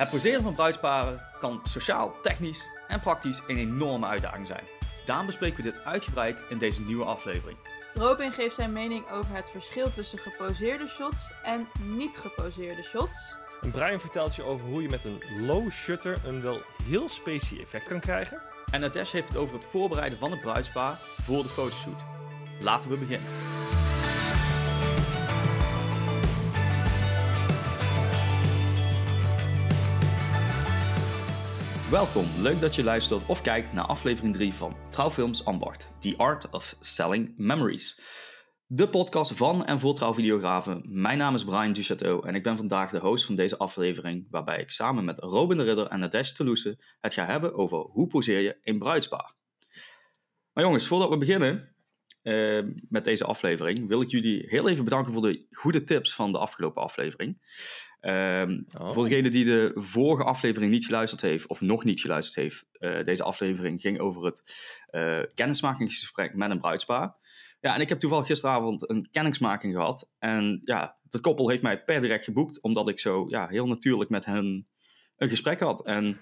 Het poseren van bruidsparen kan sociaal, technisch en praktisch een enorme uitdaging zijn. Daarom bespreken we dit uitgebreid in deze nieuwe aflevering. Robin geeft zijn mening over het verschil tussen geposeerde shots en niet geposeerde shots. En Brian vertelt je over hoe je met een low shutter een wel heel specie effect kan krijgen. En Nadesh heeft het over het voorbereiden van het bruidspaar voor de fotoshoot. Laten we beginnen. Welkom, leuk dat je luistert of kijkt naar aflevering 3 van Trouwfilms Ambacht, The Art of Selling Memories. De podcast van en voor trouwvideografen. Mijn naam is Brian Duchateau en ik ben vandaag de host van deze aflevering, waarbij ik samen met Robin de Ridder en Nadesh Toulouse het ga hebben over hoe poseer je een bruidspaar. Maar jongens, voordat we beginnen uh, met deze aflevering, wil ik jullie heel even bedanken voor de goede tips van de afgelopen aflevering. Um, oh. Voor degene die de vorige aflevering niet geluisterd heeft, of nog niet geluisterd heeft, uh, deze aflevering ging over het uh, kennismakingsgesprek met een bruidspaar. Ja, en ik heb toevallig gisteravond een kennismaking gehad. En ja, dat koppel heeft mij per direct geboekt, omdat ik zo ja, heel natuurlijk met hen een gesprek had. En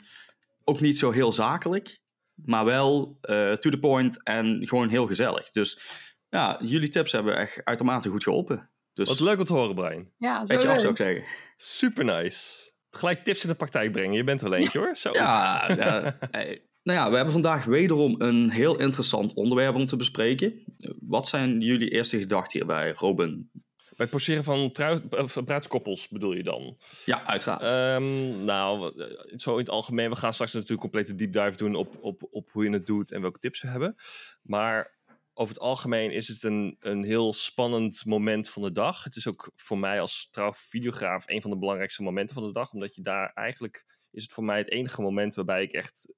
ook niet zo heel zakelijk, maar wel uh, to the point en gewoon heel gezellig. Dus ja, jullie tips hebben echt uitermate goed geholpen. Dus, Wat leuk om te horen, Brian. Ja, zo beetje af zou ik zeggen. Super nice. Gelijk tips in de praktijk brengen. Je bent er wel eentje hoor. Zo. Ja, ja hey. nou ja, we hebben vandaag wederom een heel interessant onderwerp om te bespreken. Wat zijn jullie eerste gedachten hierbij, Robin? Bij het poseren van trouw, bruidskoppels bedoel je dan? Ja, uiteraard. Um, nou, zo in het algemeen. We gaan straks natuurlijk complete deep dive doen op, op, op hoe je het doet en welke tips we hebben. Maar over het algemeen is het een, een heel spannend moment van de dag. Het is ook voor mij als trouwvideograaf een van de belangrijkste momenten van de dag. Omdat je daar eigenlijk is het voor mij het enige moment waarbij ik echt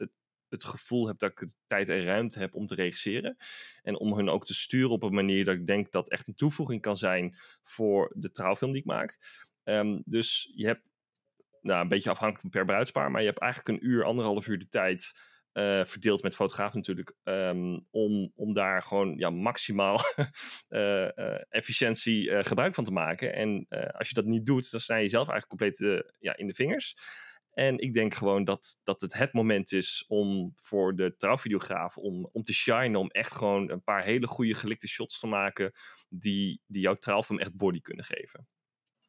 het, gevoel heb dat ik de tijd en ruimte heb om te regisseren. En om hun ook te sturen op een manier dat ik denk dat echt een toevoeging kan zijn voor de trouwfilm die ik maak. Um, dus je hebt, nou, een beetje afhankelijk per bruidspaar, maar je hebt eigenlijk een uur, anderhalf uur de tijd uh, verdeeld met fotograaf natuurlijk, um, om, om daar gewoon ja, maximaal uh, uh, efficiëntie gebruik van te maken. En als je dat niet doet, dan sta je jezelf eigenlijk compleet ja, in de vingers. En ik denk gewoon dat, dat het het moment is om voor de trouwvideograaf om, om te shinen, om echt gewoon een paar hele goede gelikte shots te maken die, die jouw trouwfilm echt body kunnen geven.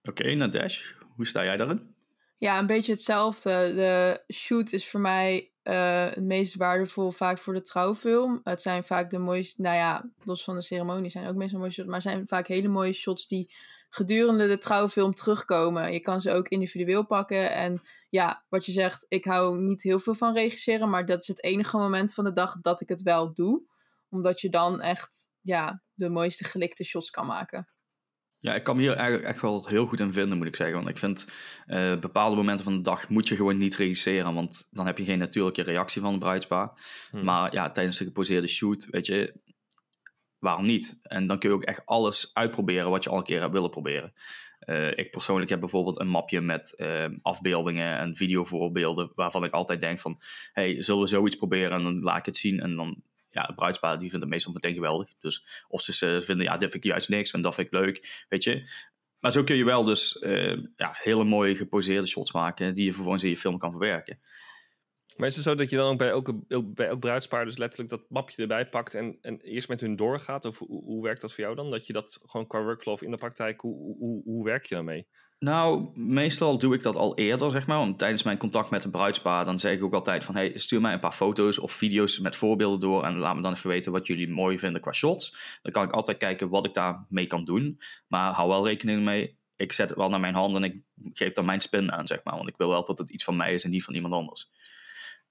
Oké, okay, Nadesh, hoe sta jij daarin? Ja, een beetje hetzelfde. De shoot is voor mij uh, het meest waardevol vaak voor de trouwfilm. Het zijn vaak de mooiste, nou ja, los van de ceremonie zijn ook meestal mooie shots, maar zijn vaak hele mooie shots die gedurende de trouwfilm terugkomen. Je kan ze ook individueel pakken. En ja, wat je zegt, ik hou niet heel veel van regisseren, maar dat is het enige moment van de dag dat ik het wel doe. Omdat je dan echt, ja, de mooiste gelikte shots kan maken. Ja, ik kan me hier eigenlijk echt wel heel goed in vinden, moet ik zeggen. Want ik vind uh, bepaalde momenten van de dag moet je gewoon niet regisseren. Want dan heb je geen natuurlijke reactie van de bruidspaar. Hmm. Maar ja, tijdens de geposeerde shoot, weet je, waarom niet? En dan kun je ook echt alles uitproberen wat je al een keer hebt willen proberen. Uh, ik persoonlijk heb bijvoorbeeld een mapje met uh, afbeeldingen en videovoorbeelden. Waarvan ik altijd denk van, hey, zullen we zoiets proberen? En dan laat ik het zien en dan ja, het bruidspaar die vindt het meestal meteen geweldig. Dus of ze vinden, ja, dit vind ik juist niks en dat vind ik leuk, weet je. Maar zo kun je wel dus uh, ja, hele mooie geposeerde shots maken die je vervolgens in je film kan verwerken. Maar is het zo dat je dan ook bij elke, bij elk bruidspaar dus letterlijk dat mapje erbij pakt en, en eerst met hun doorgaat? Of hoe, hoe werkt dat voor jou dan? Dat je dat gewoon qua workflow in de praktijk, hoe, hoe, hoe werk je daarmee? Nou, meestal doe ik dat al eerder, zeg maar. Want tijdens mijn contact met een bruidspaar, dan zeg ik ook altijd van... hey, stuur mij een paar foto's of video's met voorbeelden door... en laat me dan even weten wat jullie mooi vinden qua shots. Dan kan ik altijd kijken wat ik daarmee kan doen. Maar hou wel rekening mee, ik zet het wel naar mijn hand... en ik geef dan mijn spin aan, zeg maar. Want ik wil wel dat het iets van mij is en niet van iemand anders.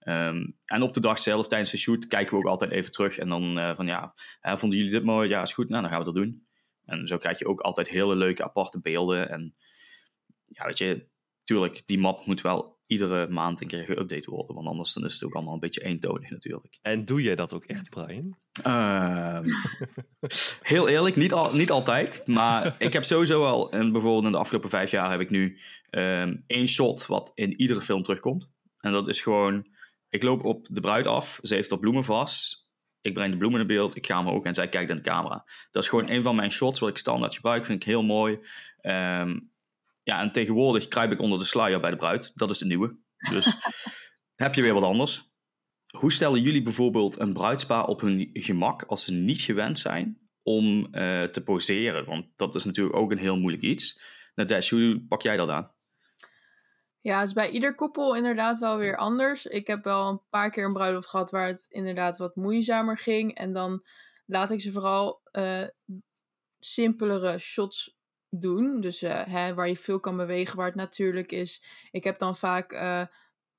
Um, en op de dag zelf, tijdens de shoot, kijken we ook altijd even terug. En dan uh, van ja, vonden jullie dit mooi? Ja, is goed. Nou, dan gaan we dat doen. En zo krijg je ook altijd hele leuke aparte beelden. En ja, weet je, tuurlijk, die map moet wel iedere maand een keer geüpdate worden. Want anders dan is het ook allemaal een beetje eentonig natuurlijk. En doe jij dat ook echt, Brian? Uh, heel eerlijk, niet, al, niet altijd. Maar ik heb sowieso al, en bijvoorbeeld in de afgelopen vijf jaar heb ik nu um, één shot wat in iedere film terugkomt. En dat is gewoon, ik loop op de bruid af, ze heeft er bloemen vast. Ik breng de bloemen in beeld, ik ga me ook en zij kijkt in de camera. Dat is gewoon een van mijn shots wat ik standaard gebruik, vind ik heel mooi. Um, ja, en tegenwoordig kruip ik onder de sluier bij de bruid. Dat is de nieuwe. Dus heb je weer wat anders. Hoe stellen jullie bijvoorbeeld een bruidspaar op hun gemak als ze niet gewend zijn om eh, te poseren? Want dat is natuurlijk ook een heel moeilijk iets. Nadesh, hoe pak jij dat aan? Ja, het is bij ieder koppel inderdaad wel weer anders. Ik heb wel een paar keer een bruiloft gehad waar het inderdaad wat moeizamer ging. En dan laat ik ze vooral uh, simpelere shots doen. Dus uh, hè, waar je veel kan bewegen, waar het natuurlijk is. Ik heb dan vaak uh,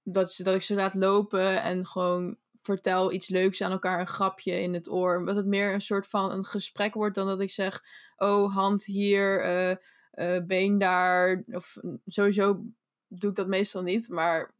dat, dat ik ze laat lopen en gewoon vertel iets leuks aan elkaar, een grapje in het oor. Dat het meer een soort van een gesprek wordt dan dat ik zeg: Oh, hand hier, been daar. Of sowieso doe ik dat meestal niet. Maar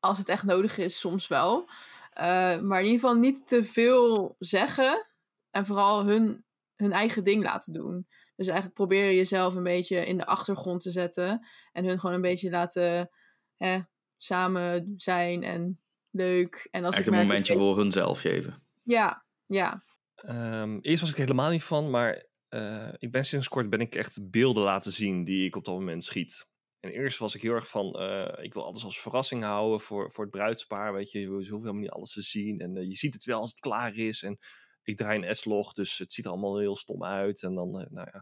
als het echt nodig is, soms wel. Maar in ieder geval niet te veel zeggen. En vooral hun, hun eigen ding laten doen. Dus eigenlijk probeer jezelf een beetje in de achtergrond te zetten. En hun gewoon een beetje laten hè, samen zijn en leuk. En als Echt een momentje voor hunzelf geven. Ja, ja. Um, eerst was ik er helemaal niet van, maar uh, ik ben sinds kort ben ik echt beelden laten zien die ik op dat moment schiet. En eerst was ik heel erg van, uh, ik wil alles als verrassing houden voor, voor het bruidspaar. Weet je, je hoeft helemaal niet alles te zien. En uh, je ziet het wel als het klaar is. En ik draai een S-log, dus het ziet er allemaal heel stom uit. En dan, uh, nou ja,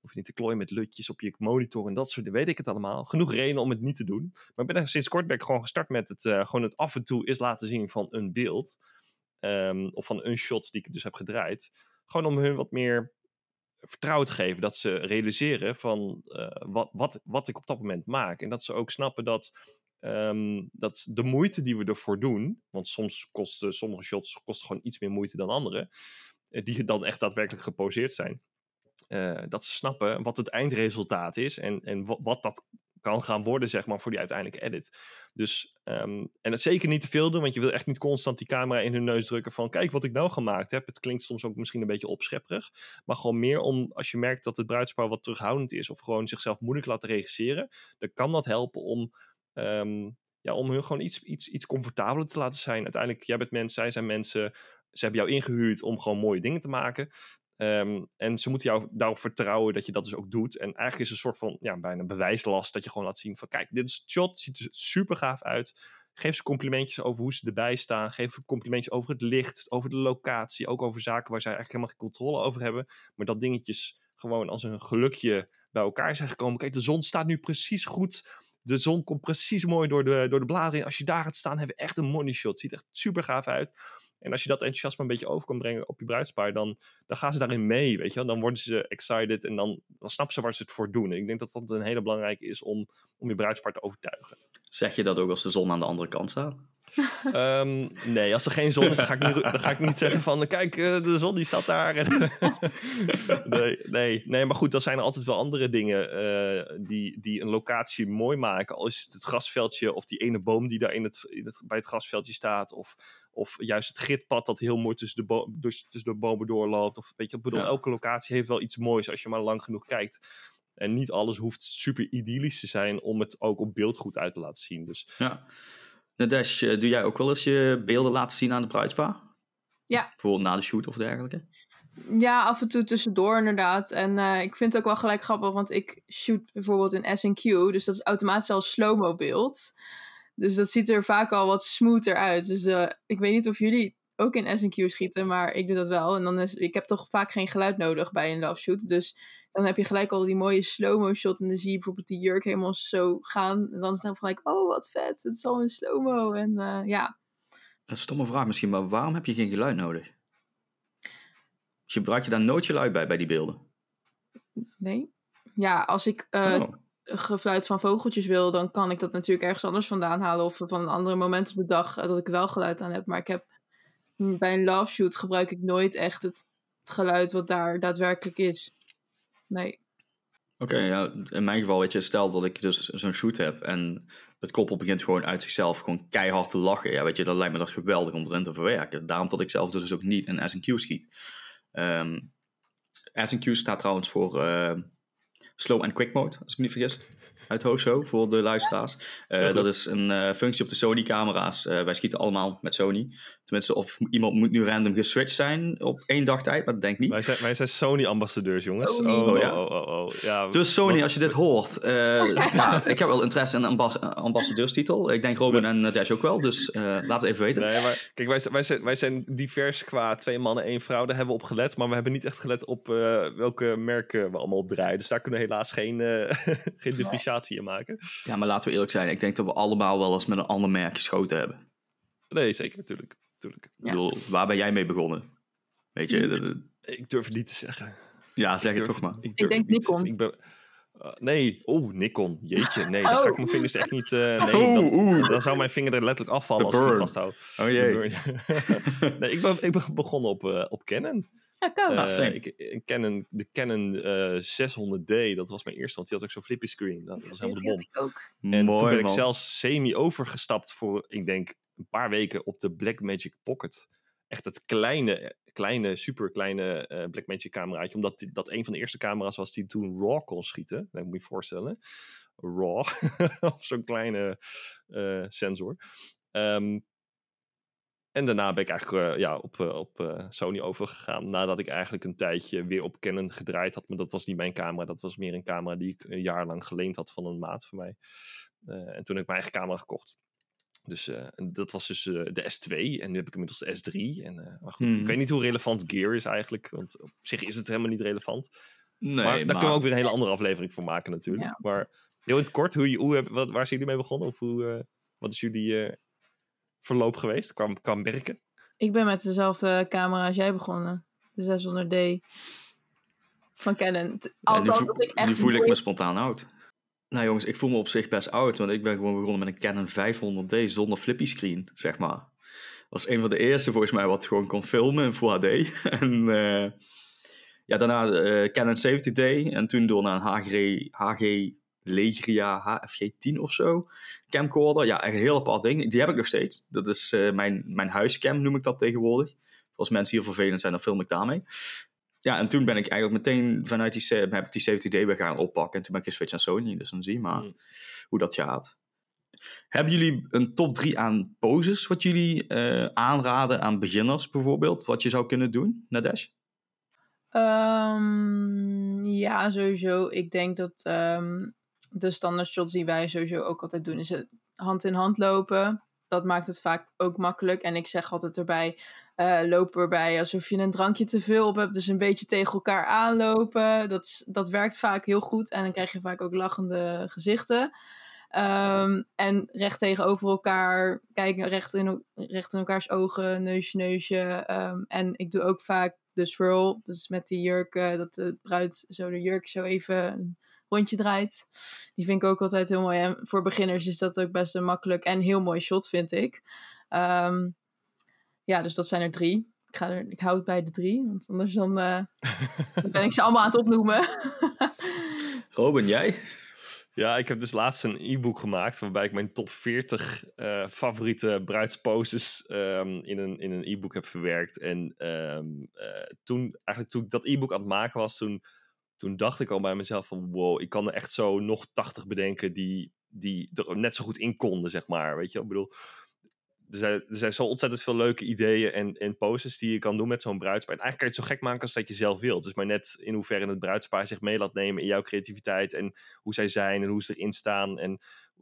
hoef je niet te klooien met lutjes op je monitor en dat soort dingen. Weet ik het allemaal. Genoeg reden om het niet te doen. Maar ik ben sinds kort ben ik gewoon gestart met het, gewoon het af en toe eens laten zien van een beeld. Um, of van een shot die ik dus heb gedraaid. Gewoon om hun wat meer vertrouwen te geven. Dat ze realiseren van uh, wat, wat, wat ik op dat moment maak. En dat ze ook snappen dat, um, dat de moeite die we ervoor doen. Want soms kosten sommige shots kosten gewoon iets meer moeite dan andere. Uh, die dan echt daadwerkelijk geposeerd zijn. Uh, dat ze snappen wat het eindresultaat is. En, en wat, dat kan gaan worden, zeg maar, voor die uiteindelijke edit. Dus, um, en het zeker niet te veel doen, want je wil echt niet constant die camera in hun neus drukken van, kijk wat ik nou gemaakt heb. Het klinkt soms ook misschien een beetje opschepperig, maar gewoon meer om, als je merkt dat het bruidspaar wat terughoudend is, of gewoon zichzelf moeilijk laten regisseren, dan kan dat helpen om, um, ja, om hun gewoon iets, iets, iets comfortabeler te laten zijn. Uiteindelijk, jij bent mens, zij zijn mensen, ze hebben jou ingehuurd om gewoon mooie dingen te maken. Um, en ze moeten jou daarop vertrouwen dat je dat dus ook doet. En eigenlijk is het een soort van ja, bijna bewijslast dat je gewoon laat zien van kijk, dit is het shot, ziet er super gaaf uit. Geef ze complimentjes over hoe ze erbij staan. Geef ze complimentjes over het licht, over de locatie. Ook over zaken waar zij eigenlijk helemaal geen controle over hebben. Maar dat dingetjes gewoon als een gelukje bij elkaar zijn gekomen. Kijk, de zon staat nu precies goed. De zon komt precies mooi door de, door de bladeren. Als je daar gaat staan, hebben we echt een money shot. Ziet echt super gaaf uit. En als je dat enthousiasme een beetje over kan brengen op je bruidspaar, dan, dan gaan ze daarin mee, weet je. Dan worden ze excited en dan, dan snappen ze waar ze het voor doen. En ik denk dat dat een hele belangrijke is om, om je bruidspaar te overtuigen. Zeg je dat ook als de zon aan de andere kant staat? Um, nee, als er geen zon is, dan ga ik niet, dan ga ik niet zeggen van... Kijk, de zon die staat daar. nee, nee, nee, maar goed, dan zijn er altijd wel andere dingen... Uh, die, die een locatie mooi maken. Al is het het grasveldje of die ene boom die daar in het, in het, bij het grasveldje staat... Of, of juist het gitpad dat heel mooi tussen de, dus, tussen de bomen doorloopt. Of weet je, ik bedoel, ja. elke locatie heeft wel iets moois als je maar lang genoeg kijkt. En niet alles hoeft super idyllisch te zijn om het ook op beeld goed uit te laten zien. Dus... Ja. Nadesh, doe jij ook wel eens je beelden laten zien aan de bruidspaar? Ja. Bijvoorbeeld na de shoot of dergelijke? Ja, af en toe tussendoor inderdaad. En uh, ik vind het ook wel gelijk grappig, want ik shoot bijvoorbeeld in SNQ. Dus dat is automatisch al slow-mo beeld. Dus dat ziet er vaak al wat smoother uit. Dus uh, ik weet niet of jullie ook in SNQ schieten, maar ik doe dat wel. En dan is, ik heb toch vaak geen geluid nodig bij een love shoot. Dus dan heb je gelijk al die mooie slow-mo shot. En dan zie je bijvoorbeeld die jurk helemaal zo gaan. En dan is het gelijk, oh wat vet, het is al een slow-mo. En uh, ja. Een stomme vraag misschien, maar waarom heb je geen geluid nodig? Gebruik je daar nooit geluid bij, bij die beelden? Nee. Ja, als ik uh, oh. gefluit van vogeltjes wil, dan kan ik dat natuurlijk ergens anders vandaan halen. Of van een andere moment op de dag dat ik wel geluid aan heb. Maar ik heb bij een love shoot gebruik ik nooit echt het, het geluid wat daar daadwerkelijk is. Nee. Oké, ja, in mijn geval, weet je, stel dat ik dus zo'n shoot heb en het koppel begint gewoon uit zichzelf gewoon keihard te lachen. Ja, weet je, dan lijkt me dat geweldig om erin te verwerken. Daarom dat ik zelf dus ook niet in SQ schiet. Um, SQ staat trouwens voor uh, slow and quick mode, als ik me niet vergis. Uit Hoso voor de luisteraars. Eh, dat is een eh, functie op de Sony-camera's. Eh, wij schieten allemaal met Sony. Tenminste, of iemand moet nu random geswitcht zijn op één dag tijd, maar dat denk ik niet. Wij zijn, wij zijn Sony-ambassadeurs, jongens. Sony. Oh, Oh, ja. oh, oh, oh, ja. Dus Sony, als je dit hoort, eh, ja, ik heb wel interesse in een ambas- ambassadeurstitel. Ik denk Robin en Dash ook wel, dus eh, laat het even weten. Nee, maar kijk, wij, zijn- wij, zijn, wij zijn divers qua twee mannen, één vrouw. Daar hebben we op gelet. Maar we hebben niet echt gelet op eh, welke merken we allemaal op draaien. Dus daar kunnen we helaas geen, eh, geen differentiatie in maken. Ja, maar laten we eerlijk zijn. Ik denk dat we allemaal wel eens met een ander merk geschoten hebben. Nee, zeker, natuurlijk. natuurlijk. Ik bedoel, waar ben jij mee begonnen? Weet je, dat- Ik durf het niet te zeggen. ja, zeg het toch maar. Ik, denk het niet. Nikon. Ik ben, uh, nee, oeh, Nikon. Jeetje, nee, dan ga ik Oh. mijn vingers echt niet... eh, nee, Oeh, dan, oeh. dan zou mijn vinger er letterlijk afvallen The als ik die burn. vasthoud. Oh jee. nee, ik ben, ik ben begonnen op, eh, op Canon. Ja, kom. Ah, Eh, same. ik, een Canon, de Canon eh 600D, dat was mijn eerste, want die had ook zo'n flippy screen. Dat was helemaal de bom. ik ook. En Mooi, toen ben ik man. zelfs semi overgestapt voor, ik denk, een paar weken op de Blackmagic Pocket. Echt het kleine, kleine, super kleine eh Blackmagic cameraatje. Omdat die- dat een van de eerste camera's was die toen RAW kon schieten. Dat moet je je voorstellen. RAW. op zo'n kleine eh, sensor. Ehm, en daarna ben ik eigenlijk eh, ja, op, eh, op eh, Sony overgegaan. Nadat ik eigenlijk een tijdje weer op Canon gedraaid had. Maar dat was niet mijn camera. Dat was meer een camera die ik een jaar lang geleend had van een maat van mij. Eh, en toen heb ik mijn eigen camera gekocht. Dus eh, dat was dus de S2. En nu heb ik inmiddels de S3. En, eh, maar goed, Hmm. ik weet niet hoe relevant gear is eigenlijk. Want op zich is het helemaal niet relevant. Nee, maar daar maar- kunnen we ook weer een hele andere aflevering voor maken natuurlijk. Ja. Maar heel in het kort, hoe, je- hoe, wat, waar zijn jullie mee begonnen? Of hoe, eh, wat is jullie eh, verloop geweest qua, qua merken? Ik ben met dezelfde camera als jij begonnen. De 600D. Van Canon. Ja, Althans, voel- als ik echt... nu voel ik me spontaan oud. Nou jongens, ik voel me op zich best oud, want ik ben gewoon begonnen met een Canon 500D zonder flippy screen, zeg maar. was een van de eerste volgens mij wat gewoon kon filmen in Full HD. en eh, ja, daarna eh, Canon 70D en toen door naar een HG, HG Legria HFG10 of zo. Camcorder, ja, echt een heel apart ding. Die heb ik nog steeds. Dat is eh, mijn, mijn huiscam, noem ik dat tegenwoordig. Als mensen hier vervelend zijn, dan film ik daarmee. Ja, en toen ben ik eigenlijk meteen vanuit die, se- heb ik die 70D weer gaan oppakken. En toen ben ik geswitcht naar Sony. Dus dan zie je maar Hmm. hoe dat gaat. Hebben jullie een top 3 aan poses wat jullie eh, aanraden aan beginners bijvoorbeeld? Wat je zou kunnen doen, Nadesh? Ehm, ja, sowieso. Ik denk dat ehm, de standaard shots die wij sowieso ook altijd doen, is hand in hand lopen. Dat maakt het vaak ook makkelijk. En ik zeg altijd erbij, eh lopen erbij alsof je een drankje te veel op hebt. Dus een beetje tegen elkaar aanlopen. Dat, dat werkt vaak heel goed. En dan krijg je vaak ook lachende gezichten. Ehm, en recht tegenover elkaar, kijken recht in, recht in elkaars ogen, neusje, neusje. Ehm, en ik doe ook vaak de swirl, dus met die jurk, dat de bruid zo de jurk zo even rondje draait. Die vind ik ook altijd heel mooi. En voor beginners is dat ook best een makkelijk en heel mooi shot, vind ik. Ehm, ja, dus dat zijn er drie. Ik, ga er, ik hou het bij de drie, want anders dan, eh, dan ben ik ze allemaal aan het opnoemen. Robin, jij? Ja, ik heb dus laatst een e-book gemaakt waarbij ik mijn top 40 eh, favoriete bruidsposes ehm, in een in een e-book heb verwerkt. En ehm, eh, toen, eigenlijk toen ik dat e-book aan het maken was, toen, toen dacht ik al bij mezelf van wow, ik kan er echt zo nog 80 bedenken die, die er net zo goed in konden, zeg maar. Weet je, ik bedoel, er zijn, er zijn zo ontzettend veel leuke ideeën en, en poses die je kan doen met zo'n bruidspaar. En eigenlijk kan je het zo gek maken als dat je zelf wilt. Dus maar net in hoeverre het bruidspaar zich mee laat nemen in jouw creativiteit en hoe zij zijn en hoe ze erin staan en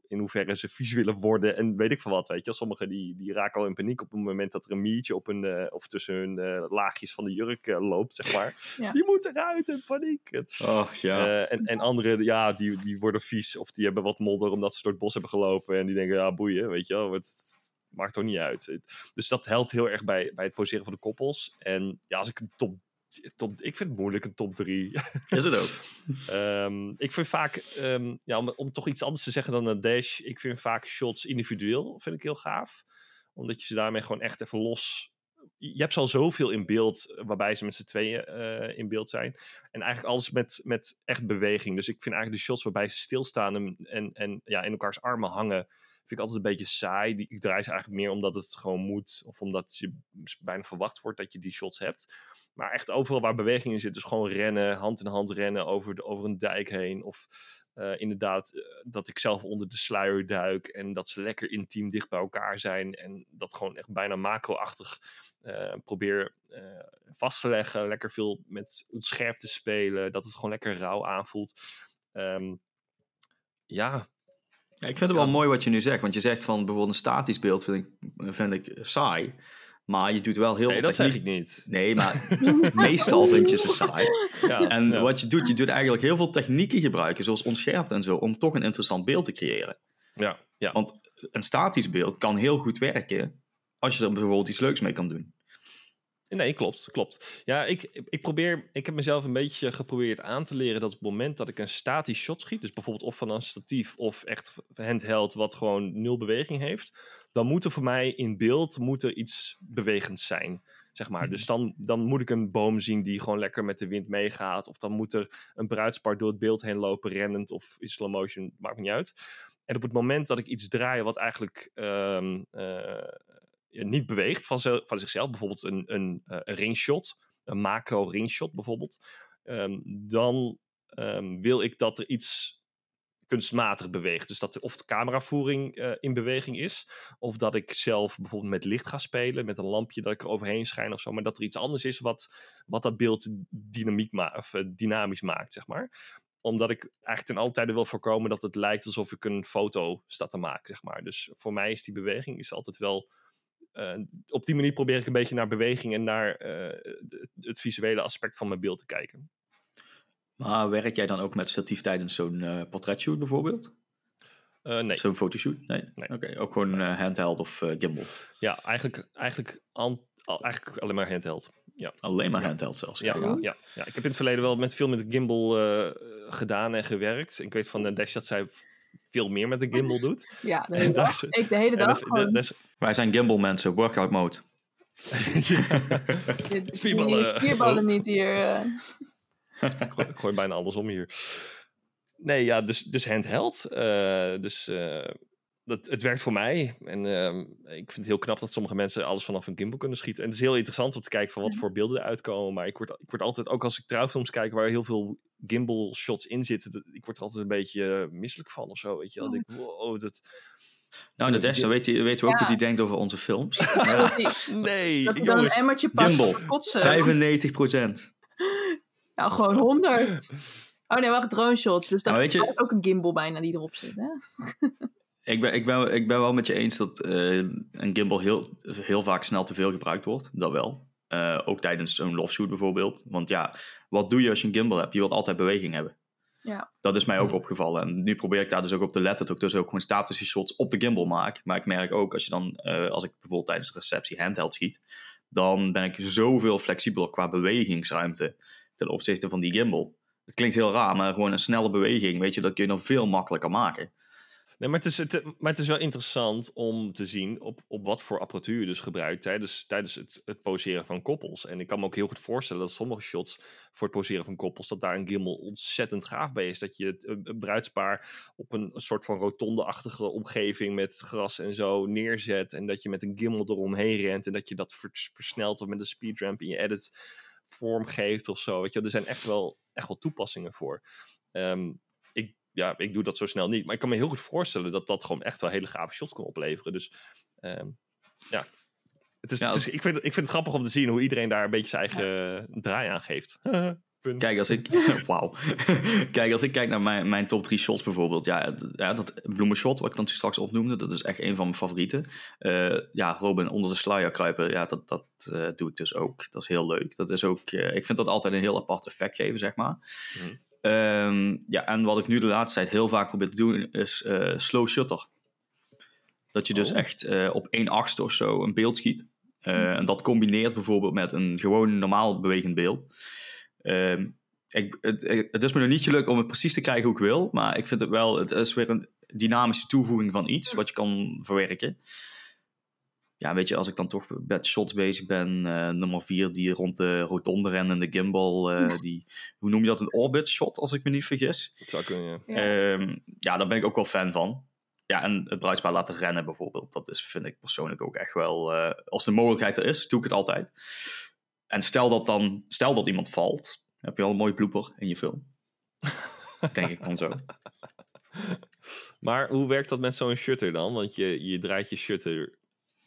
in hoeverre ze vies willen worden en weet ik veel wat, weet je. Sommigen die, die raken al in paniek op het moment dat er een miertje op hun, eh, of tussen hun eh, laagjes van de jurk eh, loopt, zeg maar. Ja. Die moet eruit in paniek. En, Oh ja. eh, en, en anderen, ja, die, die worden vies of die hebben wat modder omdat ze door het bos hebben gelopen en die denken, ja, boeien, weet je wel. Het maakt toch niet uit. Dus dat helpt heel erg bij, bij het poseren van de koppels. En ja, als ik een top, top ik vind het moeilijk, een top 3. Is het ook? Ehm, ik vind vaak, ehm, ja, om, om toch iets anders te zeggen dan een dash, ik vind vaak shots individueel, vind ik heel gaaf. Omdat je ze daarmee gewoon echt even los... Je hebt ze al zoveel in beeld, waarbij ze met z'n tweeën eh, in beeld zijn. En eigenlijk alles met, met echt beweging. Dus ik vind eigenlijk de shots waarbij ze stilstaan en, en, en ja, in elkaars armen hangen, vind ik altijd een beetje saai. Die, ik draai ze eigenlijk meer omdat het gewoon moet. Of omdat je bijna verwacht wordt dat je die shots hebt. Maar echt overal waar beweging in zit. Dus gewoon rennen, hand in hand rennen over, de, over een dijk heen. Of eh, inderdaad, eh, dat ik zelf onder de sluier duik en dat ze lekker intiem dicht bij elkaar zijn en dat gewoon echt bijna macro-achtig eh, probeer vast te leggen. Lekker veel met ontscherp te spelen, dat het gewoon lekker rauw aanvoelt. Ehm, ja, Ja, ik vind het wel mooi wat je nu zegt, want je zegt van bijvoorbeeld een statisch beeld vind ik, vind ik saai, maar je doet wel heel nee, veel dat zeg techniek. ik niet. Nee, maar meestal vind je ze saai. Ja, En ja. wat je doet, je doet eigenlijk heel veel technieken gebruiken, zoals onscherpt en zo, om toch een interessant beeld te creëren. ja, ja. Want een statisch beeld kan heel goed werken als je er bijvoorbeeld iets leuks mee kan doen. Nee, klopt, klopt. Ja, ik, ik probeer, ik heb mezelf een beetje geprobeerd aan te leren dat op het moment dat ik een statisch shot schiet, dus bijvoorbeeld of van een statief of echt handheld wat gewoon nul beweging heeft, dan moet er voor mij in beeld moet er iets bewegends zijn. Zeg maar. Dus dan, dan moet ik een boom zien die gewoon lekker met de wind meegaat. Of dan moet er een bruidspaar door het beeld heen lopen, rennend of in slow motion, maakt me niet uit. En op het moment dat ik iets draai wat eigenlijk ehm, eh, niet beweegt van, van zichzelf, bijvoorbeeld een, een, eh, een ringshot, een macro ringshot bijvoorbeeld, ehm, dan ehm, wil ik dat er iets kunstmatig beweegt. Dus dat of de cameravoering eh, in beweging is, of dat ik zelf bijvoorbeeld met licht ga spelen, met een lampje dat ik er overheen schijn of zo, maar dat er iets anders is wat, wat dat beeld dynamiek eh, dynamisch maakt, zeg maar omdat ik eigenlijk ten alle tijde wil voorkomen dat het lijkt alsof ik een foto sta te maken, zeg maar. Dus voor mij is die beweging is altijd wel... eh, op die manier probeer ik een beetje naar beweging en naar eh, het- visuele aspect van mijn beeld te kijken. Maar werk jij dan ook met statief tijdens zo'n eh portraitshoot bijvoorbeeld? Nee, Zo'n fotoshoot? Nee? Nee. Oké, ook gewoon handheld of gimbal? ja, eigenlijk, eigenlijk, an- eigenlijk alleen maar handheld. Alleen maar handheld zelfs. Ja, ja, ja, ja. Ik heb in het verleden wel met veel met de gimbal gedaan en gewerkt. Ik weet van Dash dat zij veel meer met de gimbal doet. Ja, de hele dag. Ik de hele dag de- gewoon. de- des- Wij zijn gimbal mensen, workout mode. Spierballen. Spierballen niet hier. eh. Ik gooi, ik gooi bijna andersom hier. Nee, ja, dus, dus handheld. eh, dus eh, dat, het werkt voor mij. En ehm, ik vind het heel knap dat sommige mensen alles vanaf een gimbal kunnen schieten. En het is heel interessant om te kijken van wat voor beelden eruit komen. Maar ik word, ik word altijd, ook als ik trouwfilms kijk waar heel veel gimbal shots in zitten, dat- ik word er altijd een beetje eh, misselijk van of zo. Weet je wel? Ik denk, wow, dat... Nou, de Dash, dan weet je, weten we ook Ja. hoe die denkt over onze films. Dat Nee, dat hij dan een jongens. emmertje pakt kotsen. 95 procent. Nou, gewoon 100. Oh nee, wacht, drone shots. Dus daar weet je- is ook een gimbal bijna die erop zit. Hè? Ik ben, ik, ben, ik ben wel met je eens dat eh, een gimbal heel, heel vaak snel te veel gebruikt wordt. Dat wel. Eh, ook tijdens zo'n love shoot bijvoorbeeld. Want ja, wat doe je als je een gimbal hebt? Je wilt altijd beweging hebben. Ja. Dat is mij ook opgevallen. En nu probeer ik daar dus ook op te letten. Dat ik dus ook gewoon statische shots op de gimbal maak. Maar ik merk ook als je dan, eh, als ik bijvoorbeeld tijdens de receptie handheld schiet. Dan ben ik zoveel flexibeler qua bewegingsruimte ten opzichte van die gimbal. Het klinkt heel raar, maar gewoon een snelle beweging, weet je, dat kun je dan veel makkelijker maken. Nee, maar het, is, het, is wel interessant om te zien op, op wat voor apparatuur je dus gebruikt tijdens, tijdens het, het poseren van koppels. En ik kan me ook heel goed voorstellen dat sommige shots voor het poseren van koppels, dat daar een gimbal ontzettend gaaf bij is. Dat je het bruidspaar op een soort van rotonde-achtige omgeving met gras en zo neerzet. En dat je met een gimbal eromheen rent en dat je dat vers- versnelt of met een speedramp in je edit vorm geeft of zo. Weet je, er zijn echt wel, echt wel toepassingen voor. Ik, ja, ik doe dat zo snel niet. Maar ik kan me heel goed voorstellen dat dat gewoon echt wel hele gave shots kan opleveren. Dus ehm, ja. Het is, Ja, het is, ik, vind, het- ik vind het grappig om te zien hoe iedereen daar een beetje zijn eigen draai aan geeft. Kijk, als ik, wauw. Kijk, als ik kijk naar mijn, mijn top 3 shots bijvoorbeeld. Ja, ja, dat bloemenshot, wat ik dan straks opnoemde, dat is echt een van mijn favorieten. Eh, ja, Robin onder de sluier kruipen, ja, dat, dat eh, doe ik dus ook. Dat is heel leuk. Dat is ook, eh, ik vind dat altijd een heel apart effect geven, zeg maar. Mhm. Ehm, ja, en wat ik nu de laatste tijd heel vaak probeer te doen, is eh, slow shutter. Dat je dus Oh. echt eh, op 1 achtste of zo een beeld schiet. Eh, en dat combineert bijvoorbeeld met een gewoon normaal bewegend beeld. Ehm, ik, het, het is me nog niet gelukt om het precies te krijgen hoe ik wil. Maar ik vind het wel, het is weer een dynamische toevoeging van iets wat je kan verwerken. Ja, weet je, als ik dan toch met shots bezig ben, eh, nummer 4 die rond de rotonde rennen, de gimbal, eh, die, hoe noem je dat, een orbit shot als ik me niet vergis. Dat zou kunnen, ja. Ja. Ehm, ja, daar ben ik ook wel fan van. Ja, en het bruidspaar laten rennen bijvoorbeeld. Dat is, vind ik persoonlijk ook echt wel... eh, als de mogelijkheid er is, doe ik het altijd. En stel dat dan... Stel dat iemand valt, heb je al een mooi blooper in je film. denk ik dan zo. Maar hoe werkt dat met zo'n shutter dan? Want je, je draait je shutter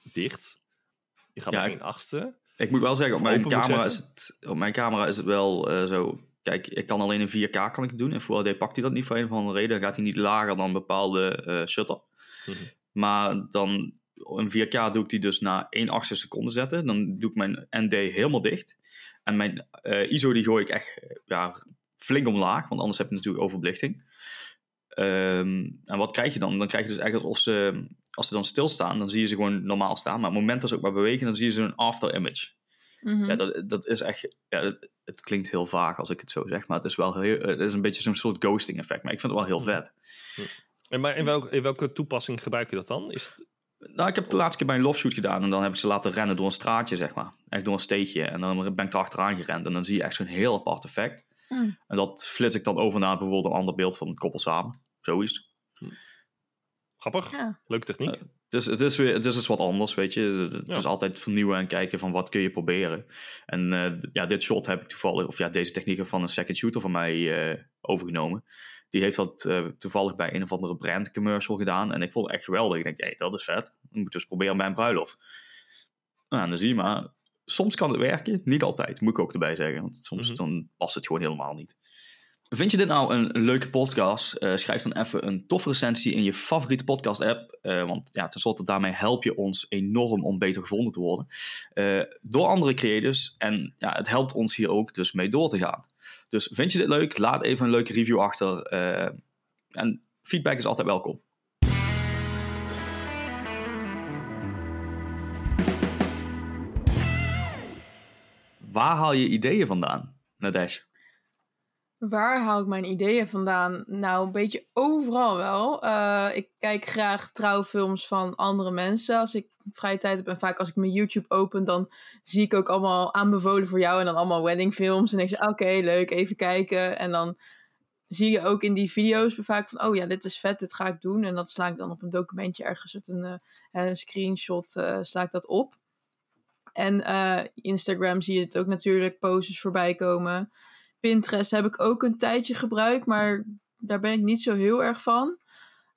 dicht. Je gaat Ja, naar ik- één achtste. Ik moet wel zeggen, op mijn, camera is het, op mijn camera is het wel eh, zo... Kijk, ik kan alleen in 4K kan ik het doen. En Full HD pakt hij dat niet voor een of andere reden. Dan gaat hij niet lager dan een bepaalde eh, shutter. Mhm. Maar dan in 4K doe ik die dus na 1 achtste seconde zetten. Dan doe ik mijn ND helemaal dicht. En mijn eh, ISO die gooi ik echt ja, flink omlaag. Want anders heb je natuurlijk overbelichting. Ehm, en wat krijg je dan? Dan krijg je dus echt alsof ze... Als ze dan stilstaan, dan zie je ze gewoon normaal staan. Maar op het moment dat ze ook maar bewegen, dan zie je ze een after image. Mhm. Ja, dat, dat is echt. Ja, het, het klinkt heel vaag als ik het zo zeg, maar het is wel heel. Het is een beetje zo'n soort ghosting effect. Maar ik vind het wel heel vet. En maar in, welk, in welke toepassing gebruik je dat dan? Is het, Nou, ik heb de laatste keer bij een love shoot gedaan en dan heb ik ze laten rennen door een straatje, zeg maar. Echt door een steegje. En dan ben ik erachteraan gerend en dan zie je echt zo'n heel apart effect. Hmm. En dat flits ik dan over naar bijvoorbeeld een ander beeld van het koppel samen. Zoiets. Grappig? Ja. Leuke techniek. Dus het is weer, het is eens wat anders, weet je. Het Ja. is altijd vernieuwen en kijken van wat kun je proberen. En eh, ja, dit shot heb ik toevallig, of ja, deze technieken van een second shooter van mij eh, overgenomen. Die heeft dat eh, toevallig bij een of andere brand commercial gedaan. En ik vond het echt geweldig. Ik denk, hey, dat is vet. Dat moet ik dus proberen bij een bruiloft. Nou, en dan zie je maar, soms kan het werken, niet altijd, moet ik ook erbij zeggen. Want soms Mhm. dan past het gewoon helemaal niet. Vind je dit nou een leuke podcast? Eh, schrijf dan even een toffe recensie in je favoriete podcast-app. Eh, want ja, tenslotte daarmee help je ons enorm om beter gevonden te worden. eh, door andere creators. En ja, het helpt ons hier ook dus mee door te gaan. Dus vind je dit leuk? Laat even een leuke review achter. en feedback is altijd welkom. Waar haal je ideeën vandaan, Nadesh? Waar haal ik mijn ideeën vandaan? Nou, een beetje overal wel. Eh, ik kijk graag trouwfilms van andere mensen als ik vrije tijd heb. En vaak als ik mijn YouTube open, dan zie ik ook allemaal aanbevolen voor jou. En dan allemaal weddingfilms. En ik zeg, oké, leuk, even kijken. En dan zie je ook in die video's vaak van, oh ja, dit is vet, dit ga ik doen. En dat sla ik dan op een documentje ergens, een, eh, een screenshot, eh, sla ik dat op. En Instagram zie je het ook natuurlijk, posters voorbij komen. Pinterest heb ik ook een tijdje gebruikt, maar daar ben ik niet zo heel erg van.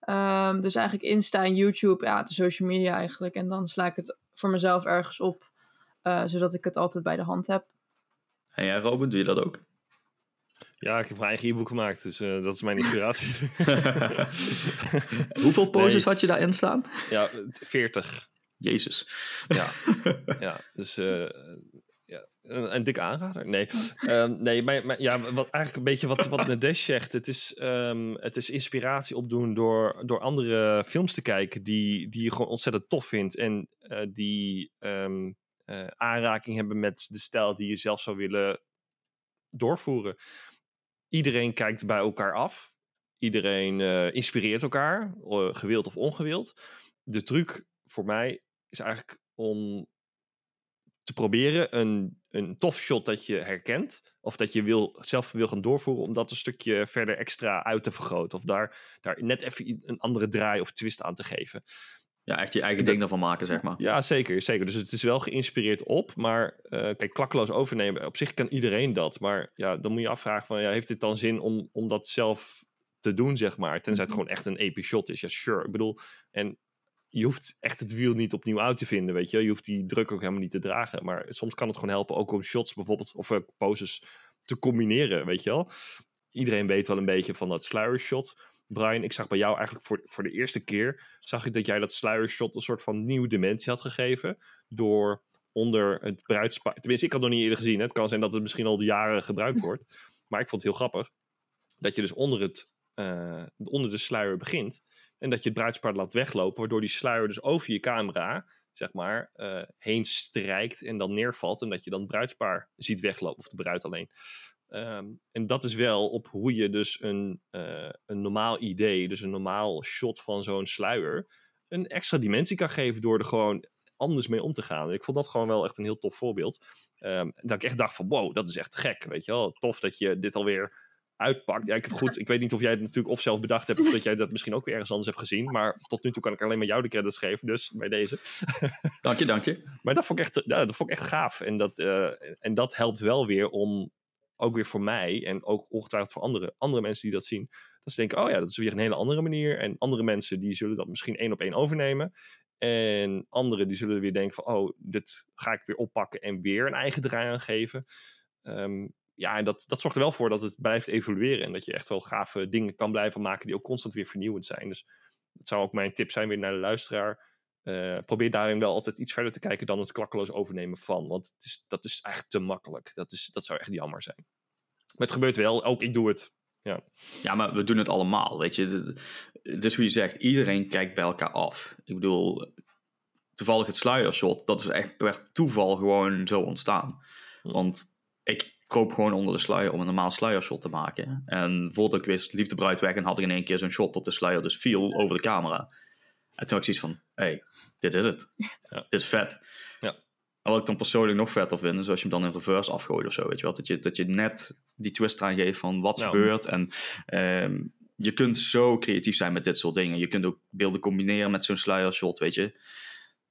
Ehm, dus eigenlijk Insta en YouTube, ja, de social media eigenlijk. En dan sla ik het voor mezelf ergens op, eh, zodat ik het altijd bij de hand heb. En jij, Robin, doe je dat ook? Ja, ik heb mijn eigen e-book gemaakt, dus eh, dat is mijn inspiratie. Hoeveel posters Nee. had je daarin staan? ja, 40. Jezus. Ja, ja dus eh, ja, een, een dikke aanrader. Nee, Ehm, nee maar, maar ja, wat eigenlijk een beetje wat, wat Nadesh zegt. Het is, ehm, het is inspiratie opdoen door, door andere films te kijken die, die je gewoon ontzettend tof vindt. En eh, die ehm, eh, aanraking hebben met de stijl die je zelf zou willen doorvoeren. Iedereen kijkt bij elkaar af. Iedereen eh, inspireert elkaar, gewild of ongewild. De truc voor mij is eigenlijk om te proberen een, een tof shot dat je herkent. Of dat je wil, zelf wil gaan doorvoeren. Om dat een stukje verder extra uit te vergroten. Of daar, daar net even een andere draai of twist aan te geven. Ja, echt je eigen ding ervan maken, zeg maar. Ja, zeker, zeker. Dus het is wel geïnspireerd op. Maar eh, kijk, klakkeloos overnemen. Op zich kan iedereen dat. Maar ja, dan moet je afvragen van... Ja, heeft het dan zin om, om dat zelf te doen, zeg maar? Tenzij het Mhm. gewoon echt een epic shot is. Ja, sure. Ik bedoel... En je hoeft echt het wiel niet opnieuw uit te vinden, weet je. Je hoeft die druk ook helemaal niet te dragen. Maar soms kan het gewoon helpen ook om shots bijvoorbeeld... Of eh, poses te combineren, weet je wel. Iedereen weet wel een beetje van dat sluiershot... Brian, ik zag bij jou eigenlijk voor, voor de eerste keer... zag ik dat jij dat sluiershot een soort van nieuwe dimensie had gegeven... door onder het bruidspaar... Tenminste, ik had het nog niet eerder gezien. Hè. Het kan zijn dat het misschien al jaren gebruikt wordt. Maar ik vond het heel grappig. Dat je dus onder, het, eh, onder de sluier begint... en dat je het bruidspaar laat weglopen... waardoor die sluier dus over je camera... zeg maar, eh, heen strijkt en dan neervalt... en dat je dan het bruidspaar ziet weglopen... of de bruid alleen. Ehm, en dat is wel op hoe je dus een, eh, een normaal idee, dus een normaal shot van zo'n sluier, een extra dimensie kan geven door er gewoon anders mee om te gaan. Ik vond dat gewoon wel echt een heel tof voorbeeld. Ehm, dat ik echt dacht van wow, dat is echt gek, weet je wel. Tof dat je dit alweer uitpakt. Ja, ik heb goed, ik weet niet of jij het natuurlijk of zelf bedacht hebt of dat jij dat misschien ook weer ergens anders hebt gezien, maar tot nu toe kan ik alleen maar jou de credits geven, dus bij deze. Dank je, dank je. Maar dat vond ik echt, ja, dat vond ik echt gaaf. En dat, eh, en dat helpt wel weer om ook weer voor mij en ook ongetwijfeld voor andere, andere mensen die dat zien, dat ze denken, oh ja, dat is weer een hele andere manier. En andere mensen die zullen dat misschien één op één overnemen. En anderen die zullen weer denken van, oh, dit ga ik weer oppakken en weer een eigen draai aan geven. Ehm, ja, en dat, dat zorgt er wel voor dat het blijft evolueren. En dat je echt wel gave dingen kan blijven maken die ook constant weer vernieuwend zijn. Dus dat zou ook mijn tip zijn weer naar de luisteraar. Uh, probeer daarin wel altijd iets verder te kijken dan het klakkeloos overnemen van. Want het is, dat is eigenlijk te makkelijk. Dat, is, dat zou echt jammer zijn. Maar het gebeurt wel. Ook ik doe het. Ja. ja, maar we doen het allemaal. Weet je, dus hoe je zegt, iedereen kijkt bij elkaar af. Ik bedoel, toevallig het sluiershot, dat is echt per toeval gewoon zo ontstaan. Hm. Want ik kroop gewoon onder de sluier om een normaal sluiershot te maken. En voordat ik wist, liep de bruid weg en had ik in één keer zo'n shot dat de sluier dus viel over de camera. En toen had ik zoiets van, hé, hey, dit is het. Ja. Dit is vet. Ja. En wat ik dan persoonlijk nog vetter vind, is als je hem dan in reverse afgooit of zo, weet je wel. Dat je, dat je net die twist eraan geeft van wat gebeurt. En um, je kunt zo creatief zijn met dit soort dingen. Je kunt ook beelden combineren met zo'n sluiershot, weet je.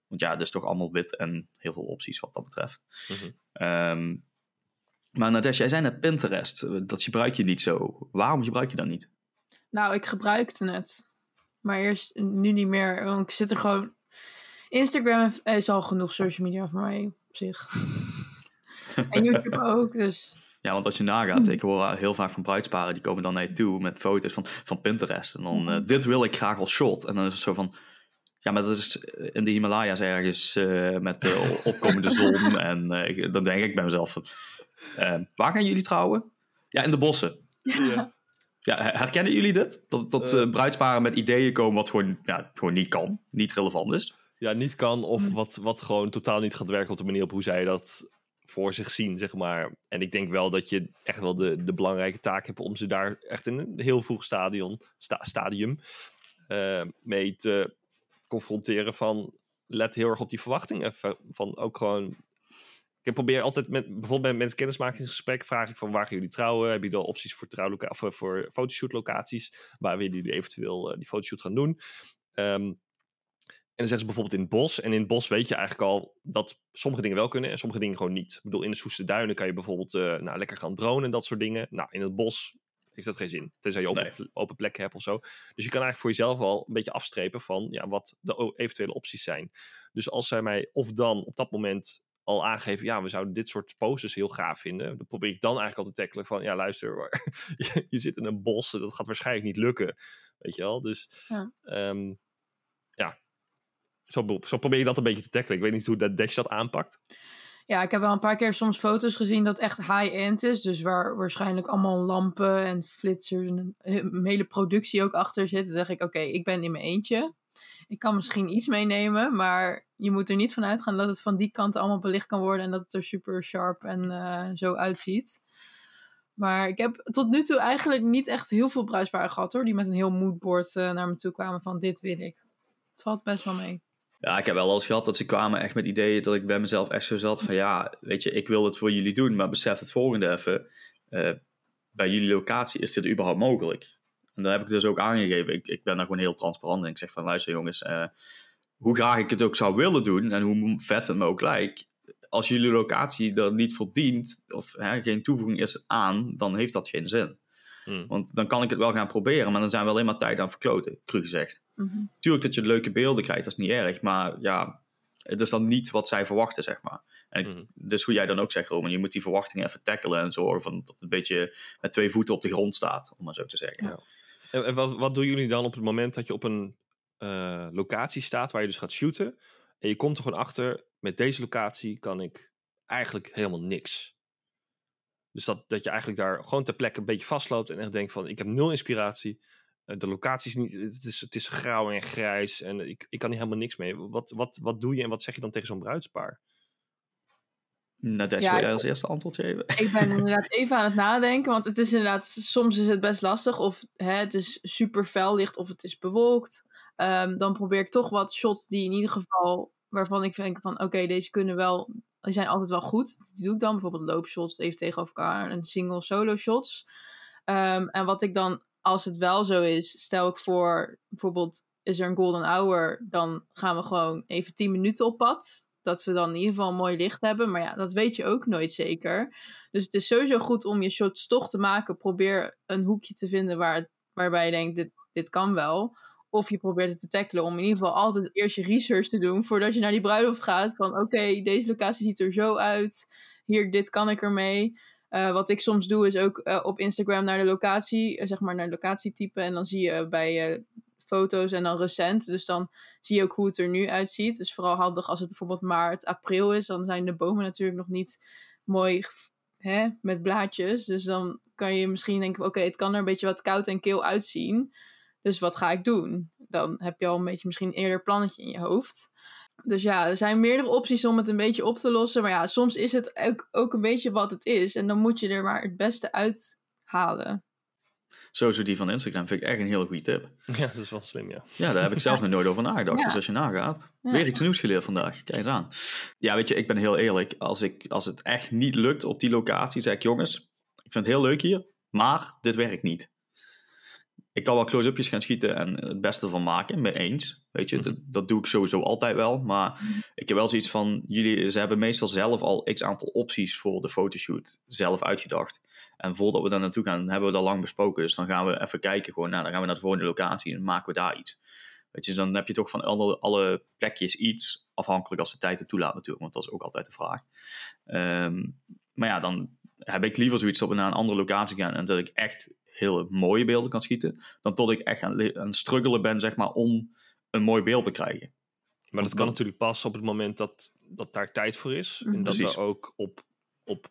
Want ja, het is toch allemaal wit en heel veel opties wat dat betreft. Mm -hmm. Maar Nadesh, jij zei net Pinterest. Dat gebruik je niet zo. Waarom gebruik je dat niet? Nou, ik gebruikte het. Maar eerst nu niet meer. Want ik zit er gewoon. Instagram is al genoeg social media voor mij op zich. en YouTube ook. Dus. Ja, want als je nagaat, ik hoor heel vaak van bruidsparen, die komen dan naar je toe met foto's van, van Pinterest. En dan, uh, dit wil ik graag als shot. En dan is het zo van, ja, maar dat is in de Himalaya's ergens uh, met de opkomende zon. en uh, dan denk ik bij mezelf, waar gaan jullie trouwen? Ja, in de bossen. Ja. Ja, herkennen jullie dit? Dat, dat uh, bruidsparen met ideeën komen wat gewoon, ja, gewoon niet kan, niet relevant is? Ja, niet kan of hm. wat, wat gewoon totaal niet gaat werken op de manier op hoe zij dat voor zich zien, zeg maar. En ik denk wel dat je echt wel de, de belangrijke taak hebt om ze daar echt in een heel vroeg stadion, stadium uh, mee te confronteren van let heel erg op die verwachtingen. Van ook gewoon ik probeer altijd met bijvoorbeeld met kennismakingsgesprek vraag ik van waar gaan jullie trouwen? Hebben jullie al opties voor trouwloca of voor fotoshoot locaties? Waar willen jullie eventueel uh, die fotoshoot gaan doen? Um, en dan zeggen ze bijvoorbeeld in het bos. En in het bos weet je eigenlijk al dat sommige dingen wel kunnen en sommige dingen gewoon niet. Ik bedoel, in de Soeste Duinen kan je bijvoorbeeld uh, nou, lekker gaan dronen en dat soort dingen. Nou, in het bos heeft dat geen zin. Tenzij je open, nee. open plekken hebt of zo. Dus je kan eigenlijk voor jezelf al een beetje afstrepen van ja, wat de eventuele opties zijn. Dus als zij mij of dan op dat moment al aangeven, ja, we zouden dit soort posters heel gaaf vinden. Dan probeer ik dan eigenlijk al te tackelen van, ja, luister, je, je, zit in een bos, dat gaat waarschijnlijk niet lukken. Weet je wel? Dus ja, um, ja. Zo, zo, probeer je dat een beetje te tackelen. Ik weet niet hoe dat Dash dat aanpakt. Ja, ik heb wel een paar keer soms foto's gezien dat echt high-end is. Dus waar waarschijnlijk allemaal lampen en flitsers en een hele productie ook achter zit. Dan zeg ik, oké, ik ben in mijn eentje. Ik kan misschien iets meenemen, maar je moet er niet van uitgaan dat het van die kant allemaal belicht kan worden en dat het er super sharp en uh, zo uitziet. Maar ik heb tot nu toe eigenlijk niet echt heel veel bruisbare gehad hoor, die met een heel moodboard uh, naar me toe kwamen van dit wil ik. Het valt best wel mee. Ja, ik heb wel eens gehad dat ze kwamen echt met ideeën dat ik bij mezelf echt zo zat van ja, weet je, ik wil het voor jullie doen, maar besef het volgende even. Uh, bij jullie locatie is dit überhaupt mogelijk? En dan heb ik dus ook aangegeven. Ik, ik ben daar gewoon heel transparant in. Ik zeg van luister jongens, uh, hoe graag ik het ook zou willen doen en hoe vet het me ook lijkt. Als jullie locatie er niet verdient of hè, geen toevoeging is aan, dan heeft dat geen zin. Hmm. Want dan kan ik het wel gaan proberen, maar dan zijn we alleen maar tijd aan verkloten, cru gezegd. Mm Tuurlijk dat je leuke beelden krijgt, dat is niet erg. Maar ja, het is dan niet wat zij verwachten, zeg maar. En mm Dus hoe jij dan ook zegt, Roman, je moet die verwachtingen even tackelen en zorgen van dat het een beetje met twee voeten op de grond staat, om maar zo te zeggen. Ja. En, wat, wat doen jullie dan op het moment dat je op een uh, locatie staat waar je dus gaat shooten? En je komt er gewoon achter, met deze locatie kan ik eigenlijk helemaal niks. Dus dat, dat je eigenlijk daar gewoon ter plekke een beetje vastloopt en echt denkt van, ik heb nul inspiratie. Uh, de locatie is niet, het is, het is grauw en grijs en ik, ik kan hier helemaal niks mee. Wat, wat, wat doe je en wat zeg je dan tegen zo'n bruidspaar? Nou, Des, ja, wil jij als eerste antwoord geven? Ik ben inderdaad even aan het nadenken, want het is inderdaad, soms is het best lastig. Of hè, het is super fel licht of het is bewolkt. Um, dan probeer ik toch wat shots die in ieder geval, waarvan ik denk van oké, deze kunnen wel, die zijn altijd wel goed. Die doe ik dan, bijvoorbeeld loopshots even tegenover elkaar en single solo shots. Um, en wat ik dan, als het wel zo is, stel ik voor, bijvoorbeeld is er een golden hour, dan gaan we gewoon even 10 minuten op pad dat we dan in ieder geval mooi licht hebben. Maar ja, dat weet je ook nooit zeker. Dus het is sowieso goed om je shots toch te maken. Probeer een hoekje te vinden waar, waarbij je denkt, dit, dit kan wel. Of je probeert het te tackelen om in ieder geval altijd eerst je research te doen voordat je naar die bruiloft gaat. Van oké, deze locatie ziet er zo uit. Hier, dit kan ik ermee. Uh, wat ik soms doe is ook uh, op Instagram naar de locatie, uh, zeg maar naar de locatie typen. En dan zie je bij foto's en dan recent. Dus dan zie je ook hoe het er nu uitziet. Dus vooral handig als het bijvoorbeeld maart, april is. Dan zijn de bomen natuurlijk nog niet mooi hè, met blaadjes. Dus dan kan je misschien denken, oké, het kan er een beetje wat koud en kil uitzien. Dus wat ga ik doen? Dan heb je al een beetje misschien eerder plannetje in je hoofd. Dus ja, er zijn meerdere opties om het een beetje op te lossen. Maar ja, soms is het ook, een beetje wat het is. En dan moet je er maar het beste uithalen. Sowieso die van Instagram vind ik echt een hele goede tip. Ja, dat is wel slim, ja. Ja, daar heb ik zelf nog nooit over nagedacht. Ja. Dus als je nagaat, Ja. weer iets nieuws geleerd vandaag. Kijk eens aan. Ja, weet je, ik ben heel eerlijk. Als, ik, als het echt niet lukt op die locatie, zeg ik, jongens, ik vind het heel leuk hier, maar dit werkt niet. Ik kan wel close-upjes gaan schieten en het beste van maken, mee eens. Weet je, dat, dat doe ik sowieso altijd wel. Maar ik heb wel zoiets van, jullie, ze hebben meestal zelf al x aantal opties voor de fotoshoot zelf uitgedacht. En voordat we daar naartoe gaan, hebben we dat lang besproken. Dus dan gaan we even kijken, gewoon, nou, dan gaan we naar de volgende locatie en maken we daar iets. Weet je, dus dan heb je toch van alle, alle plekjes iets, afhankelijk als de tijd het toelaat natuurlijk, want dat is ook altijd de vraag. Ehm, maar ja, dan heb ik liever zoiets dat we naar een andere locatie gaan en dat ik echt hele mooie beelden kan schieten, dan tot ik echt aan, aan het struggelen ben, zeg maar, om een mooi beeld te krijgen. Maar dat kan Dan- natuurlijk pas op het moment dat, dat daar tijd voor is. Mhm. En dat Precies. er ook op, op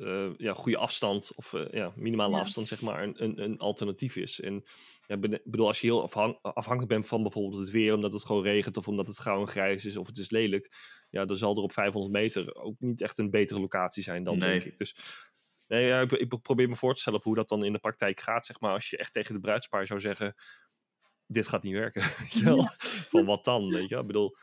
eh, ja, goede afstand, of eh, ja, minimale Ja. afstand, zeg maar, een, een, een alternatief is. En ja, bedoel, als je heel afhankelijk bent van bijvoorbeeld het weer, omdat het gewoon regent, of omdat het grauw en grijs is, of het is lelijk, ja, dan zal er op 500 meter ook niet echt een betere locatie zijn dan, Nee. denk ik. Dus nee, ja, ik, ik probeer me voor te stellen op hoe dat dan in de praktijk gaat, zeg maar, als je echt tegen de bruidspaar zou zeggen, dit gaat niet werken, weet je wel? Van wat dan, weet je wel? Ik bedoel,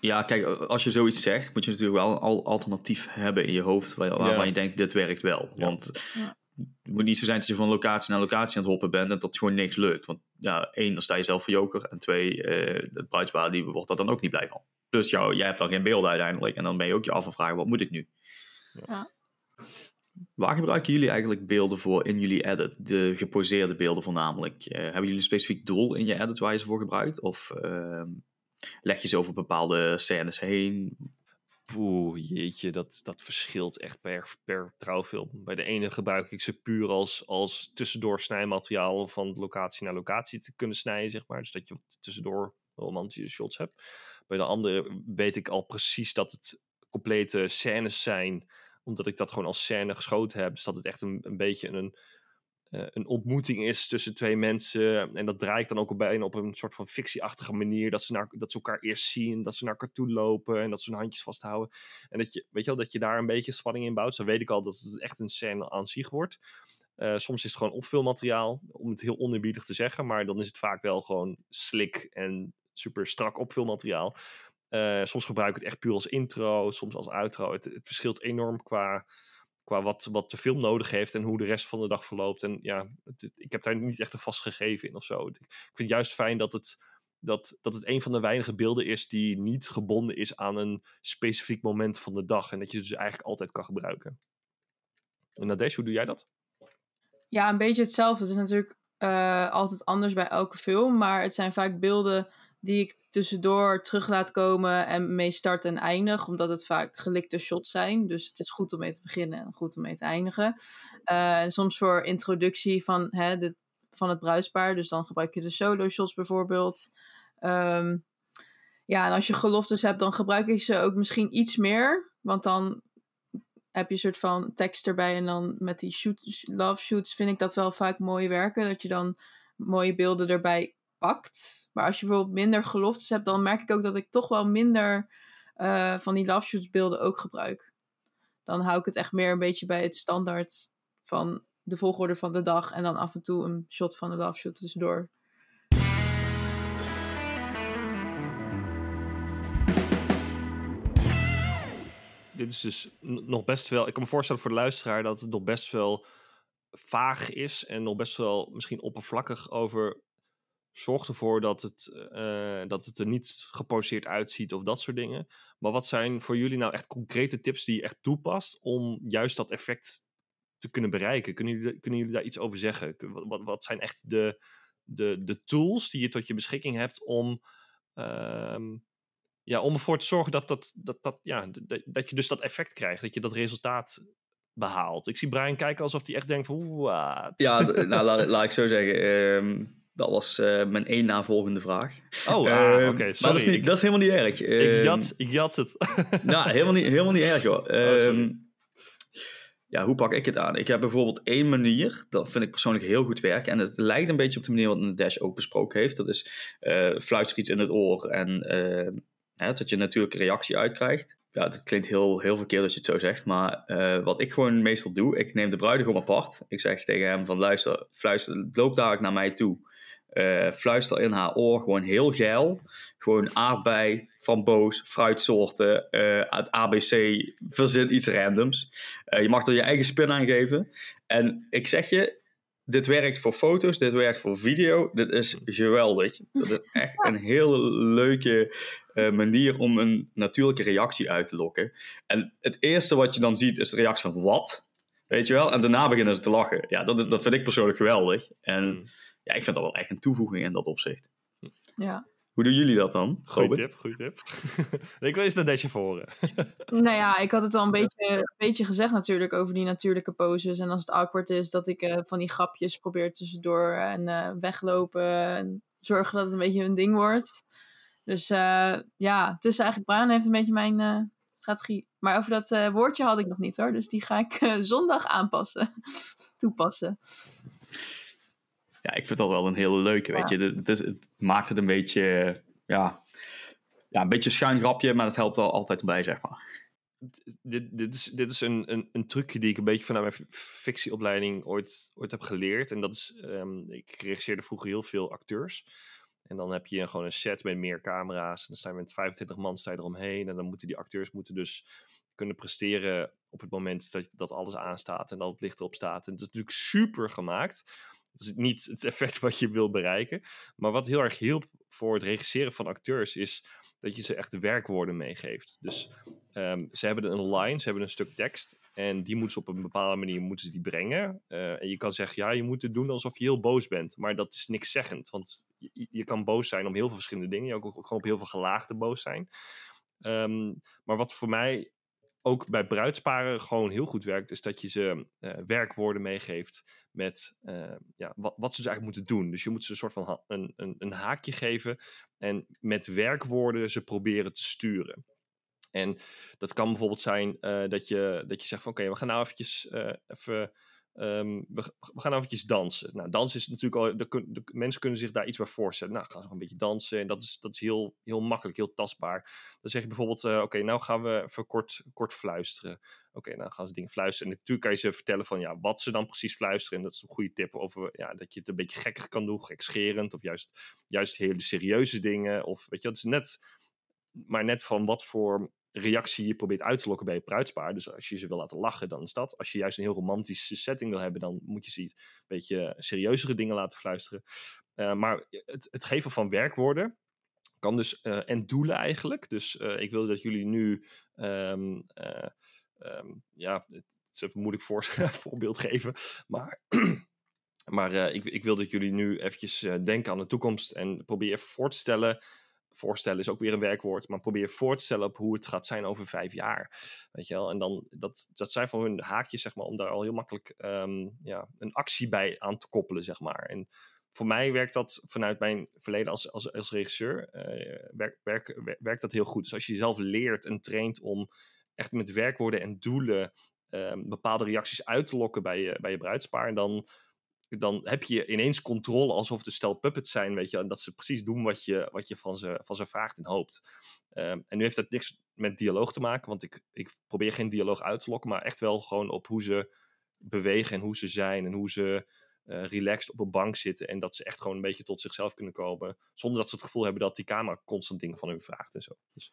Ja, kijk, als je zoiets zegt, moet je natuurlijk wel een al- alternatief hebben in je hoofd waar- waarvan Ja. je denkt, dit werkt wel. Ja. Want Ja. het moet niet zo zijn dat je van locatie naar locatie aan het hoppen bent en dat gewoon niks lukt. Want ja, één, dan sta je zelf voor joker. En twee, eh het bruidspaar die wordt daar dan ook niet blij van. Plus jou, jij hebt dan geen beelden uiteindelijk. En dan ben je ook je af en vragen, wat moet ik nu? Ja. Waar gebruiken jullie eigenlijk beelden voor in jullie edit? De geposeerde beelden voornamelijk. Eh, hebben jullie een specifiek doel in je edit waar je ze voor gebruikt? Of ehm, leg je ze over bepaalde scènes heen? Poeh, jeetje, dat, dat verschilt echt per, per trouwfilm. Bij de ene gebruik ik ze puur als, als tussendoor snijmateriaal van locatie naar locatie te kunnen snijden, zeg maar. Dus dat je tussendoor romantische shots hebt. Bij de andere weet ik al precies dat het complete scènes zijn, omdat ik dat gewoon als scène geschoten heb. Dus dat het echt een, beetje een, eh, een ontmoeting is tussen twee mensen. En dat draai ik dan ook bijna op een soort van fictieachtige manier. Dat ze, naar, dat ze elkaar eerst zien, dat ze naar elkaar toe lopen en dat ze hun handjes vasthouden. En dat je, weet je wel, dat je daar een beetje spanning in bouwt. Zo weet ik al dat het echt een scène aan zich wordt. Eh, soms is het gewoon opvulmateriaal, om het heel oneerbiedig te zeggen. Maar dan is het vaak wel gewoon slik en super strak opvulmateriaal. Eh, soms gebruik ik het echt puur als intro, soms als outro. Het, het verschilt enorm qua, qua wat, wat de film nodig heeft en hoe de rest van de dag verloopt. En ja, ik heb daar niet echt een vast gegeven in of zo. Ik vind het juist fijn dat het, dat, dat het een van de weinige beelden is die niet gebonden is aan een specifiek moment van de dag. En dat je dus eigenlijk altijd kan gebruiken. En Nadesh, hoe doe jij dat? Ja, een beetje hetzelfde. Het is natuurlijk eh, altijd anders bij elke film. Maar het zijn vaak beelden die ik tussendoor terug laat komen en mee start en eindig. Omdat het vaak gelikte shots zijn. Dus het is goed om mee te beginnen en goed om mee te eindigen. Eh, en soms voor introductie van, hè, de, van het bruidspaar. Dus dan gebruik je de solo shots bijvoorbeeld. Ehm, ja, en als je geloftes hebt, dan gebruik ik ze ook misschien iets meer. Want dan heb je een soort van tekst erbij. En dan met die shoot, love shoots vind ik dat wel vaak mooi werken. Dat je dan mooie beelden erbij pakt. Maar als je bijvoorbeeld minder geloftes hebt, dan merk ik ook dat ik toch wel minder eh, van die love shoots beelden ook gebruik. Dan hou ik het echt meer een beetje bij het standaard van de volgorde van de dag. En dan af en toe een shot van de love shoot tussendoor. Dit is dus nog best wel. Ik kan me voorstellen voor de luisteraar dat het nog best wel vaag is en nog best wel misschien oppervlakkig over zorg ervoor dat het, eh, dat het er niet geposeerd uitziet of dat soort dingen. Maar wat zijn voor jullie nou echt concrete tips die je echt toepast om juist dat effect te kunnen bereiken? Kunnen jullie, kunnen jullie daar iets over zeggen? Wat, wat, zijn echt de, de, de tools die je tot je beschikking hebt om, ehm, ja, om ervoor te zorgen dat, dat, dat, dat, ja, dat, dat je dus dat effect krijgt, dat je dat resultaat behaalt? Ik zie Brian kijken alsof hij echt denkt van, wat? Ja, nou, laat, laat ik zo zeggen. Ehm, dat was uh, mijn één navolgende vraag. Oh, ah, Ehm, oké, sorry. Maar dat is, niet, dat is helemaal niet erg. ik, Ehm, jat, ik jat het. Nou, helemaal niet, helemaal niet erg, joh. sorry. Ehm, ja, hoe pak ik het aan? Ik heb bijvoorbeeld één manier, dat vind ik persoonlijk heel goed werken. En het lijkt een beetje op de manier wat de Dash ook besproken heeft. Dat is eh fluister iets in het oor en eh, hè, dat je een natuurlijke reactie uitkrijgt. Ja, dat klinkt heel, heel verkeerd als je het zo zegt. Maar eh, wat ik gewoon meestal doe, ik neem de bruidegom apart. Ik zeg tegen hem van luister, fluister, loop daar naar mij toe. Eh, fluister in haar oor, gewoon heel geil. Gewoon aardbei, framboos, fruitsoorten, eh uit ABC, verzin iets randoms. Eh, je mag er je eigen spin aan geven. En ik zeg je, dit werkt voor foto's, dit werkt voor video. Dit is geweldig. Dat is echt een heel leuke eh, manier om een natuurlijke reactie uit te lokken. En het eerste wat je dan ziet is de reactie van wat? Weet je wel? En daarna beginnen ze te lachen. Ja, dat, dat vind ik persoonlijk geweldig. En Hmm. Ja, ik vind dat wel echt een toevoeging in dat opzicht. Ja. Hoe doen jullie dat dan? Goeie tip, goeie tip. ik wil eens naar Desje voor horen. Nou ja, ik had het al een beetje, een beetje gezegd natuurlijk over die natuurlijke poses. En als het awkward is, dat ik eh, van die grapjes probeer tussendoor en eh, weglopen. En zorgen dat het een beetje een ding wordt. Dus eh, ja, het is eigenlijk Brian heeft een beetje mijn eh, strategie. Maar over dat eh, woordje had ik nog niet hoor. Dus die ga ik eh, zondag aanpassen. Toepassen. Ja, ik vind dat wel een hele leuke, weet Ja. je. Het, is- het maakt het een beetje, ja, ja, een beetje een schuin grapje, maar het helpt wel altijd erbij, zeg maar. dit, dit is, dit is een, een, een trucje die ik een beetje vanuit mijn fictieopleiding ooit, ooit heb geleerd. En dat is, ehm, ik regisseerde vroeger heel veel acteurs. En dan heb je gewoon een set met meer camera's. En dan sta je met 25 man sta je eromheen. En dan moeten die acteurs moeten dus kunnen presteren op het moment dat, dat alles aanstaat en dat het licht erop staat. En dat is natuurlijk super gemaakt. Is niet het effect wat je wil bereiken. Maar wat heel erg hielp voor het regisseren van acteurs is dat je ze echt de werkwoorden meegeeft. Dus Ehm, ze hebben een line, ze hebben een stuk tekst. En die moeten ze op een bepaalde manier moeten ze die brengen. Eh, en je kan zeggen, ja, je moet het doen alsof je heel boos bent. Maar dat is niks zeggend. Want je, je kan boos zijn om heel veel verschillende dingen. Je kan ook gewoon op heel veel gelaagde boos zijn. Ehm, maar wat voor mij ook bij bruidsparen gewoon heel goed werkt, is dat je ze eh, werkwoorden meegeeft met eh, ja, wat, wat ze dus eigenlijk moeten doen. Dus je moet ze een soort van een, een, een haakje geven en met werkwoorden ze proberen te sturen. En dat kan bijvoorbeeld zijn eh, dat, je, dat je zegt van oké, we gaan nou eventjes even... ehm, we, gaan eventjes dansen. Nou, dansen is natuurlijk al... Mensen kunnen zich daar iets bij voorstellen. Nou, gaan ze gewoon een beetje dansen. En dat is, dat is heel, heel makkelijk, heel tastbaar. Dan zeg je bijvoorbeeld... eh, oké, nou gaan we even kort, kort fluisteren. Oké, nou gaan ze dingen fluisteren. En natuurlijk kan je ze vertellen van ja, wat ze dan precies fluisteren. En dat is een goede tip. Of eh, ja, dat je het een beetje gekkig kan doen, gekscherend. Of juist, juist hele serieuze dingen. Of weet je, dat is net... Maar net van wat voor reactie je probeert uit te lokken bij je bruidspaar. Dus als je ze wil laten lachen, dan is dat. Als je juist een heel romantische setting wil hebben, dan moet je ze iets een beetje serieuzere dingen laten fluisteren. Eh, maar het, het geven van werkwoorden kan dus, eh, en doelen eigenlijk. Dus eh, ik wil dat jullie nu, ehm, eh, ehm, ja, het is moeilijk voor, voorbeeld geven, maar... Maar ik, ik wil dat jullie nu eventjes denken aan de toekomst en probeer even voor te stellen voorstellen is ook weer een werkwoord, maar probeer voor te stellen op hoe het gaat zijn over vijf jaar. Weet je wel? En dan, dat, dat zijn voor hun haakjes, zeg maar, om daar al heel makkelijk ehm, ja, een actie bij aan te koppelen, zeg maar. En voor mij werkt dat vanuit mijn verleden als, als, als regisseur, eh, werk, werk, werk- werkt dat heel goed. Dus als je jezelf leert en traint om echt met werkwoorden en doelen ehm, bepaalde reacties uit te lokken bij je, bij je bruidspaar, dan dan heb je ineens controle alsof een stel puppets zijn, weet je, en dat ze precies doen wat je, wat je van, ze, van ze vraagt en hoopt. Ehm, en nu heeft dat niks met dialoog te maken, want ik, ik probeer geen dialoog uit te lokken, maar echt wel gewoon op hoe ze bewegen en hoe ze zijn en hoe ze eh, relaxed op een bank zitten. En dat ze echt gewoon een beetje tot zichzelf kunnen komen. Zonder dat ze het gevoel hebben dat die camera constant dingen van hun vraagt en zo. Dus,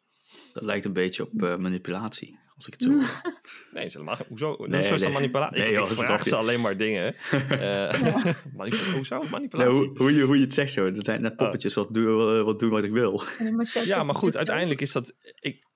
Dat lijkt een beetje op eh, manipulatie, als ik het zo nee, is helemaal geen- Hoezo? Nee, Nee, zo is dat nee. manipulatie. Nee, ik, joh, ik vraag ze alleen maar dingen. Eh, manipula- hoezo? Manipulatie? hoe, hoe, je, hoe je het zegt zo, dat zijn net poppetjes wat, doen, wat doen wat ik wil. Ja, maar goed, uiteindelijk is dat. Ik,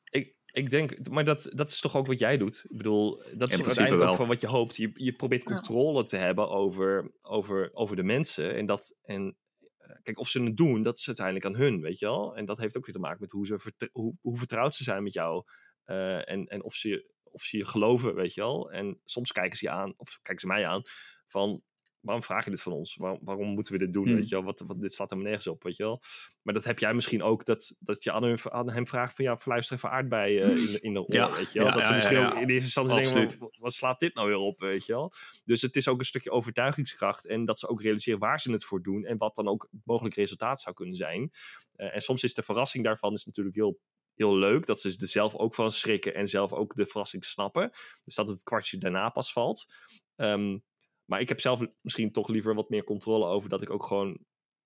ik, denk, maar dat, dat is toch ook wat jij doet. Ik bedoel, dat is toch uiteindelijk ook van wat je hoopt. Je, je probeert Ja. controle te hebben over, over, over de mensen. En dat. En, eh, kijk, of ze het doen, dat is uiteindelijk aan hun, weet je wel. En dat heeft ook weer te maken met hoe, ze hoe, hoe vertrouwd ze zijn met jou. eh, en, en of, ze, je- of ze je geloven, weet je wel. En soms kijken ze je aan, of kijken ze mij aan, van waarom vraag je dit van ons? Waar- waarom moeten we dit doen? Hmm. Weet je wel? Wat, wat, dit staat helemaal nergens op, weet je wel. Maar dat heb jij misschien ook, dat, dat je aan hem, aan hem vraagt van ja, fluister even aardbei eh, in, de- in de oor, Ja, weet je wel. ja, dat ze ja, misschien ook ja. in eerste instantie denken, wat, wat slaat dit nou weer op, weet je wel. Dus het is ook een stukje overtuigingskracht en dat ze ook realiseren waar ze het voor doen en wat dan ook mogelijk resultaat zou kunnen zijn. Eh, en soms is de verrassing daarvan is natuurlijk heel heel leuk. Dat ze er zelf ook van schrikken en zelf ook de verrassing snappen. Dus dat het kwartje daarna pas valt. Ehm, maar ik heb zelf misschien toch liever wat meer controle over dat ik ook gewoon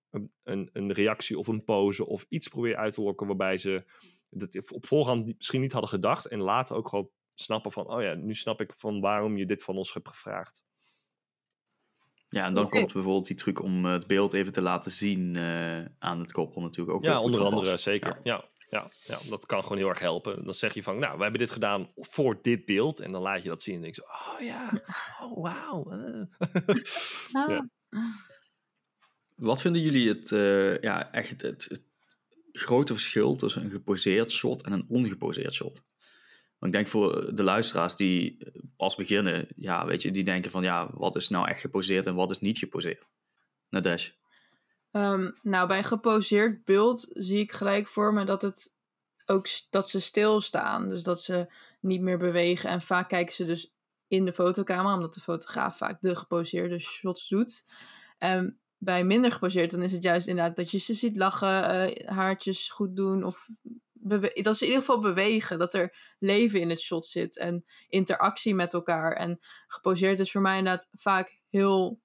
een, een, een reactie of een pose of iets probeer uit te lokken waarbij ze dat op voorhand misschien niet hadden gedacht en later ook gewoon snappen van, oh ja, nu snap ik van waarom je dit van ons hebt gevraagd. Ja, en dan komt bijvoorbeeld die truc om eh, het beeld even te laten zien eh, aan het koppel natuurlijk ook. Ja, onder andere, zeker. Ja. Ja. Ja, ja, dat kan gewoon heel erg helpen. Dan zeg je van, nou, we hebben dit gedaan voor dit beeld. En dan laat je dat zien en denk je, zo, oh ja, oh wauw. eh. Ah. Ja. Wat vinden jullie het, eh, ja, echt het, grote verschil tussen een geposeerd shot en een ongeposeerd shot? Want ik denk voor de luisteraars die eh, pas beginnen, ja, weet je, die denken van, ja, wat is nou echt geposeerd en wat is niet geposeerd? Nadesh. Ehm, nou, bij een geposeerd beeld zie ik gelijk voor me dat het ook dat ze stilstaan. Dus dat ze niet meer bewegen. En vaak kijken ze dus in de fotocamera, omdat de fotograaf vaak de geposeerde shots doet. En bij minder geposeerd, dan is het juist inderdaad dat je ze ziet lachen, eh, haartjes goed doen. Of dat ze in ieder geval bewegen. Dat er leven in het shot zit en interactie met elkaar. En geposeerd is voor mij inderdaad vaak heel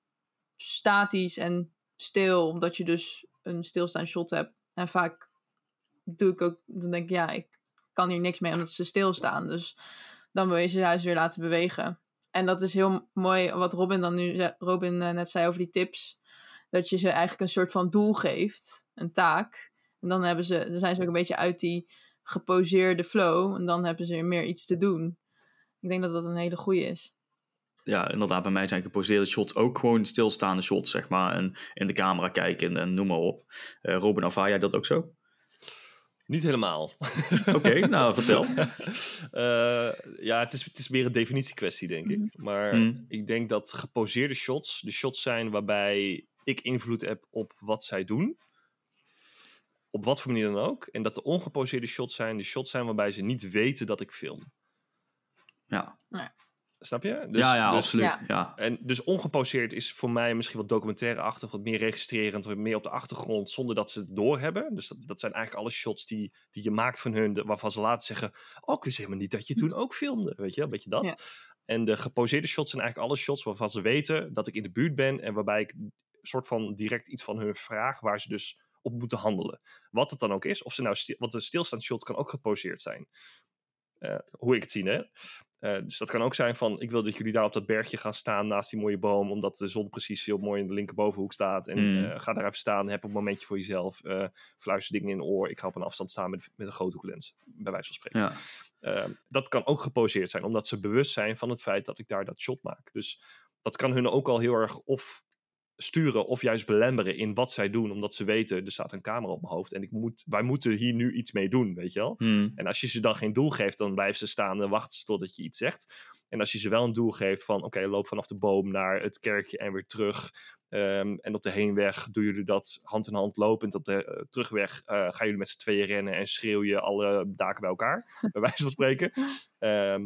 statisch en stil, omdat je dus een stilstaand shot hebt. En vaak doe ik ook, dan denk ik, ja, ik kan hier niks mee omdat ze stilstaan. Dus dan wil je ze juist weer laten bewegen. En dat is heel mooi wat Robin dan nu, Robin eh, net zei over die tips. Dat je ze eigenlijk een soort van doel geeft, een taak. En dan, hebben ze, dan zijn ze ook een beetje uit die geposeerde flow. En dan hebben ze meer iets te doen. Ik denk dat dat een hele goede is. Ja, inderdaad, bij mij zijn geposeerde shots ook gewoon stilstaande shots, zeg maar. En in de camera kijken en, en noem maar op. Eh Robin, ervaar jij dat ook zo? Niet helemaal. Oké, nou vertel. Eh, ja, het is, het is meer een definitiekwestie, denk ik. Maar Hmm. ik denk dat geposeerde shots de shots zijn waarbij ik invloed heb op wat zij doen. Op wat voor manier dan ook. En dat de ongeposeerde shots zijn de shots zijn waarbij ze niet weten dat ik film. Ja, Snap je? Dus, ja, ja dus- absoluut. Ja. Ja. En dus ongeposeerd is voor mij misschien wat documentaire-achtig, wat meer registrerend, wat meer op de achtergrond, zonder dat ze het doorhebben. Dus dat, dat zijn eigenlijk alle shots die, die je maakt van hun, de- waarvan ze later zeggen, oh, ik wist helemaal niet dat je toen ook filmde. Weet je, een beetje dat. Ja. En de geposeerde shots zijn eigenlijk alle shots waarvan ze weten dat ik in de buurt ben en waarbij ik een soort van direct iets van hun vraag, waar ze dus op moeten handelen. Wat het dan ook is, of ze nou, stil, want een stilstaand shot kan ook geposeerd zijn. Eh, hoe ik het zie, hè. Eh, dus dat kan ook zijn van, ik wil dat jullie daar op dat bergje gaan staan naast die mooie boom, omdat de zon precies heel mooi in de linkerbovenhoek staat. En Mm. eh, ga daar even staan, heb een momentje voor jezelf, eh fluister dingen in oor. Ik ga op een afstand staan met, met een groothoeklens, bij wijze van spreken. Ja. Eh, dat kan ook geposeerd zijn, omdat ze bewust zijn van het feit dat ik daar dat shot maak. Dus dat kan hun ook al heel erg of sturen of juist belemmeren in wat zij doen, omdat ze weten, er staat een camera op mijn hoofd en ik moet, wij moeten hier nu iets mee doen, weet je wel. Hmm. En als je ze dan geen doel geeft, dan blijven ze staan en wachten ze totdat je iets zegt. En als je ze wel een doel geeft van, oké, loop vanaf de boom naar het kerkje en weer terug. Ehm, en op de heenweg doen jullie dat hand in hand lopend. Op de eh, terugweg eh, gaan jullie met z'n tweeën rennen en schreeuw je alle daken bij elkaar, bij wijze van spreken. Ehm,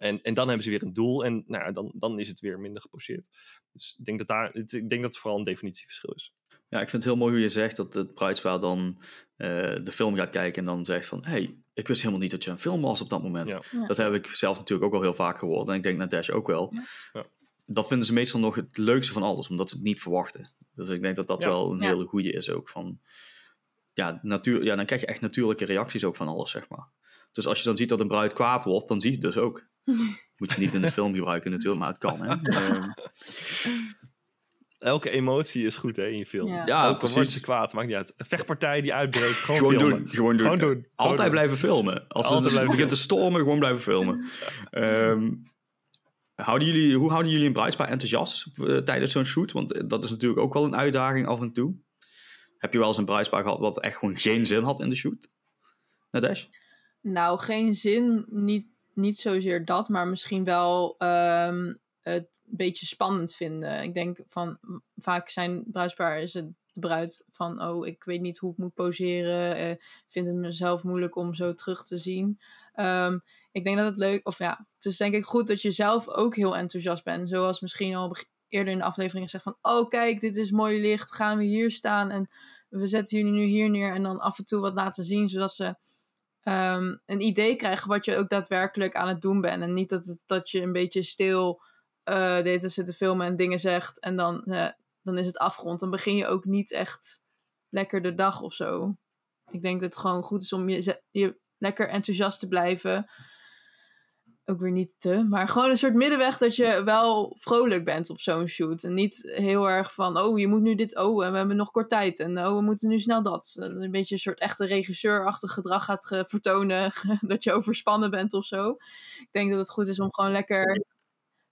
en, en dan hebben ze weer een doel en nou, ja, dan, dan is het weer minder geposeerd. Dus ik denk dat, daar, het- ik denk dat het vooral een definitieverschil is. Ja, ik vind het heel mooi hoe je zegt dat het bruidspaar dan eh, de film gaat kijken en dan zegt van... hey, ik wist helemaal niet dat je een film was op dat moment. Ja. Ja. Dat heb ik zelf natuurlijk ook al heel vaak gehoord. En ik denk naar Dash ook wel. Ja. Ja. dat vinden ze meestal nog het leukste van alles, omdat ze het niet verwachten. Dus ik denk dat dat Ja. wel een Ja. hele goede is ook. Van, ja, natuur, ja, dan krijg je echt natuurlijke reacties ook van alles, zeg maar. Dus als je dan ziet dat een bruid kwaad wordt, dan zie je het dus ook. Moet je niet in de film gebruiken natuurlijk, maar het kan. Hè? Ehm, Elke emotie is goed hè, in je film. Ja. Ook precies. ze kwaad, maakt niet uit. Een vechtpartij die uitbreekt, gewoon, gewoon filmen. doen, gewoon doen. Gewoon doen. Gewoon Altijd doen. blijven filmen. Als Altijd het dus begint te stormen, gewoon blijven filmen. Ehm, houden jullie, hoe houden jullie een bruidspaar enthousiast eh, tijdens zo'n shoot? Want eh, dat is natuurlijk ook wel een uitdaging af en toe. Heb je wel eens een bruidspaar gehad wat echt gewoon geen zin had in de shoot? Nadesh? Nou, geen zin, niet, niet zozeer dat, maar misschien wel ehm, het een beetje spannend vinden. Ik denk van, vaak zijn bruidspaar is het de bruid van, oh, ik weet niet hoe ik moet poseren, eh, vind het mezelf moeilijk om zo terug te zien. Ehm, ik denk dat het leuk, of ja, het is denk ik goed dat je zelf ook heel enthousiast bent. Zoals misschien al eerder in de aflevering gezegd van, oh kijk, dit is mooi licht, gaan we hier staan en we zetten jullie nu hier neer en dan af en toe wat laten zien, zodat ze ehm, een idee krijgen wat je ook daadwerkelijk aan het doen bent. En niet dat, het, dat je een beetje stil eh de hele tijd zit te filmen en dingen zegt en dan, eh, dan is het afgerond. Dan begin je ook niet echt lekker de dag of zo. Ik denk dat het gewoon goed is om je, je lekker enthousiast te blijven. Ook weer niet te, maar gewoon een soort middenweg dat je wel vrolijk bent op zo'n shoot. En niet heel erg van, oh, je moet nu dit, oh, en we hebben nog kort tijd. En oh, we moeten nu snel dat. Eh, Een beetje een soort echte regisseurachtig gedrag gaat vertonen. dat je overspannen bent of zo. Ik denk dat het goed is om gewoon lekker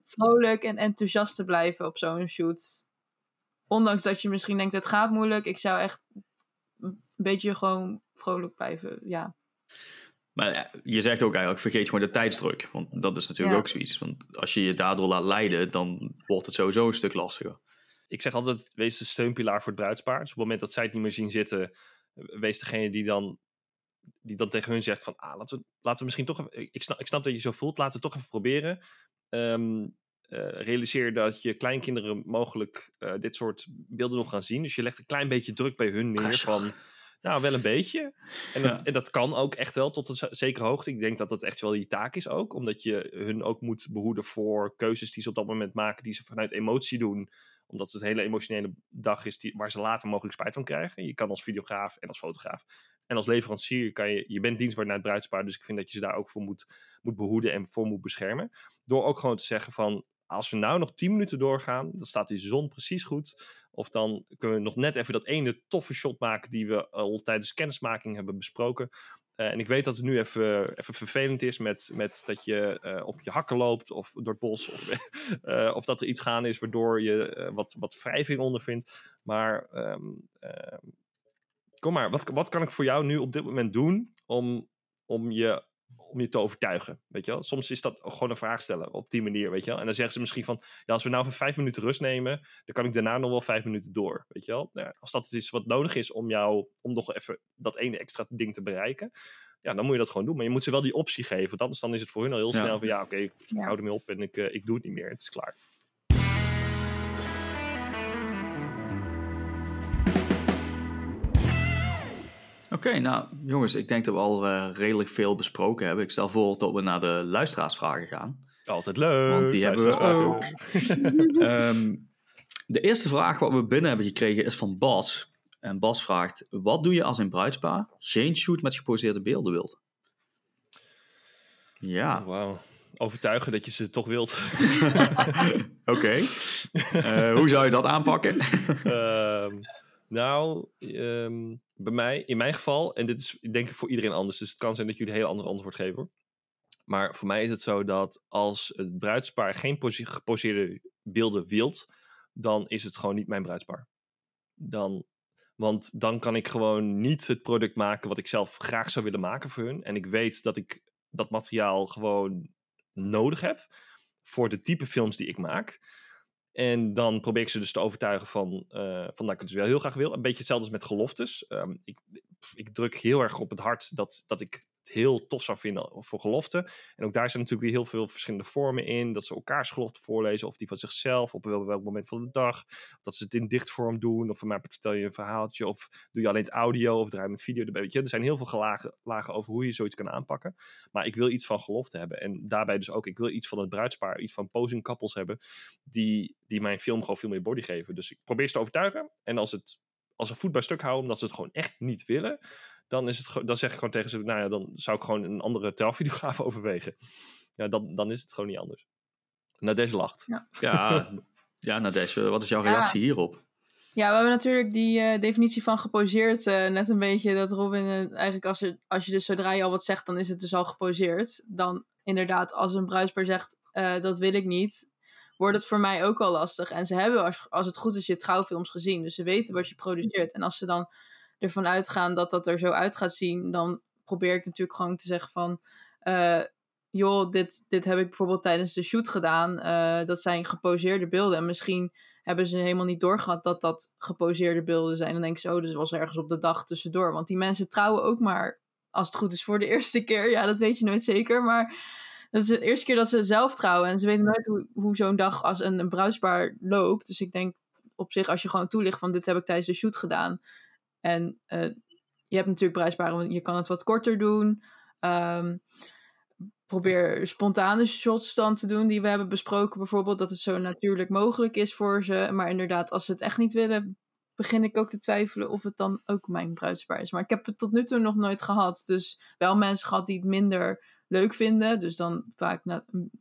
vrolijk en enthousiast te blijven op zo'n shoot. Ondanks dat je misschien denkt, het gaat moeilijk. Ik zou echt een beetje gewoon vrolijk blijven, ja. Maar je zegt ook eigenlijk, vergeet gewoon de tijdsdruk. Want dat is natuurlijk Ja. ook zoiets. Want als je je daardoor laat leiden, dan wordt het sowieso een stuk lastiger. Ik zeg altijd, wees de steunpilaar voor het bruidspaar. Dus op het moment dat zij het niet meer zien zitten, wees degene die dan, die dan tegen hun zegt van, ah, laten we, laten we misschien toch even, ik snap, ik snap dat je zo voelt, laten we toch even proberen. Ehm, eh, realiseer dat je kleinkinderen mogelijk eh, dit soort beelden nog gaan zien. Dus je legt een klein beetje druk bij hun neer van, nou, wel een beetje. En dat, Ja. en dat kan ook echt wel tot een zekere hoogte. Ik denk dat dat echt wel je taak is ook. Omdat je hun ook moet behoeden voor keuzes die ze op dat moment maken. Die ze vanuit emotie doen. Omdat het een hele emotionele dag is die, waar ze later mogelijk spijt van krijgen. Je kan als videograaf en als fotograaf. En als leverancier kan je, je bent dienstbaar naar het bruidspaar. Dus ik vind dat je ze daar ook voor moet, moet behoeden en voor moet beschermen. Door ook gewoon te zeggen van, als we nou nog 10 minuten doorgaan, dan staat die zon precies goed. Of dan kunnen we nog net even dat ene toffe shot maken die we al tijdens kennismaking hebben besproken. Eh, en ik weet dat het nu even, even vervelend is met, met dat je eh, op je hakken loopt of door het bos. Of, eh, of dat er iets gaan is waardoor je wat, wat wrijving ondervindt. Maar ehm, ehm, kom maar, wat, wat kan ik voor jou nu op dit moment doen om, om je om je te overtuigen, weet je wel. Soms is dat gewoon een vraag stellen op die manier, weet je wel. En dan zeggen ze misschien van, ja, als we nou even vijf minuten rust nemen, dan kan ik daarna nog wel vijf minuten door, weet je wel. Nou, ja, als dat het is wat nodig is om jou, om nog even dat ene extra ding te bereiken, ja, dan moet je dat gewoon doen. Maar je moet ze wel die optie geven, want anders dan is het voor hun al heel Ja. snel van, ja, oké, ik Ja. hou ermee op en ik, eh, ik doe het niet meer, het is klaar. Oké, nou jongens, ik denk dat we al eh, redelijk veel besproken hebben. Ik stel voor dat we naar de luisteraarsvragen gaan. Altijd leuk. Want die hebben we luisteraarsvragen. Ehm, de eerste vraag wat we binnen hebben gekregen is van Bas. En Bas vraagt, wat doe je als een bruidspaar geen shoot met geposeerde beelden wilt? Ja, Wauw. Overtuigen dat je ze toch wilt. oké. Eh, hoe zou je dat aanpakken? Ehm, nou, ehm, bij mij, in mijn geval, en dit is denk ik voor iedereen anders, dus het kan zijn dat jullie een heel ander antwoord geven hoor. Maar voor mij is het zo dat als het bruidspaar geen geposeerde beelden wilt, dan is het gewoon niet mijn bruidspaar. Dan, want dan kan ik gewoon niet het product maken wat ik zelf graag zou willen maken voor hun. En ik weet dat ik dat materiaal gewoon nodig heb voor de type films die ik maak. En dan probeer ik ze dus te overtuigen van, eh, van dat ik het dus wel heel graag wil. Een beetje hetzelfde als met geloftes. Ehm, ik, ik druk heel erg op het hart dat, dat ik heel tof zou vinden voor gelofte. En ook daar zijn natuurlijk weer heel veel verschillende vormen in. Dat ze elkaars gelofte voorlezen of die van zichzelf op welk, moment van de dag. Dat ze het in dichtvorm doen. Of voor mij vertel je een verhaaltje. Of doe je alleen het audio of draai je met video erbij. Je? Er zijn heel veel lagen over hoe je zoiets kan aanpakken. Maar ik wil iets van gelofte hebben. En daarbij dus ook, ik wil iets van het bruidspaar, iets van posing couples hebben. Die, die mijn film gewoon veel meer body geven. Dus ik probeer ze te overtuigen. En als, het, als ze voet bij stuk houden, omdat ze het gewoon echt niet willen dan, is het, dan zeg ik gewoon tegen ze, nou ja, dan zou ik gewoon een andere trouwvideograaf overwegen. Ja, dan, dan is het gewoon niet anders. Nadesh lacht. Ja, ja, ja Nadesh, wat is jouw reactie hierop? Ja, we hebben natuurlijk die uh, definitie van geposeerd uh, net een beetje dat Robin uh, eigenlijk als je, als je dus zodra je al wat zegt, dan is het dus al geposeerd. Dan inderdaad, als een bruispaar zegt dat wil ik niet, wordt het voor mij ook al lastig. En ze hebben, als, als het goed is, je trouwfilms gezien. Dus ze weten wat je produceert. En als ze dan ervan uitgaan dat dat er zo uit gaat zien, dan probeer ik natuurlijk gewoon te zeggen van, uh, joh, dit, dit heb ik bijvoorbeeld tijdens de shoot gedaan. Uh, dat zijn geposeerde beelden. En misschien hebben ze helemaal niet doorgehad dat dat geposeerde beelden zijn. Dan denk ik zo, dus was ergens op de dag tussendoor. Want die mensen trouwen ook maar, als het goed is, voor de eerste keer. Ja, dat weet je nooit zeker, maar... Dat is de eerste keer dat ze zelf trouwen. En ze weten nooit hoe, hoe zo'n dag als een, een bruisbaar loopt. Dus ik denk op zich, als je gewoon toelicht van dit heb ik tijdens de shoot gedaan en uh, je hebt natuurlijk bruisbare, je kan het wat korter doen. Um, probeer spontane shots dan te doen die we hebben besproken. Bijvoorbeeld dat het zo natuurlijk mogelijk is voor ze. Maar inderdaad, als ze het echt niet willen, begin ik ook te twijfelen of het dan ook mijn bruidspaar is. Maar ik heb het tot nu toe nog nooit gehad. Dus wel mensen gehad die het minder leuk vinden. Dus dan vaak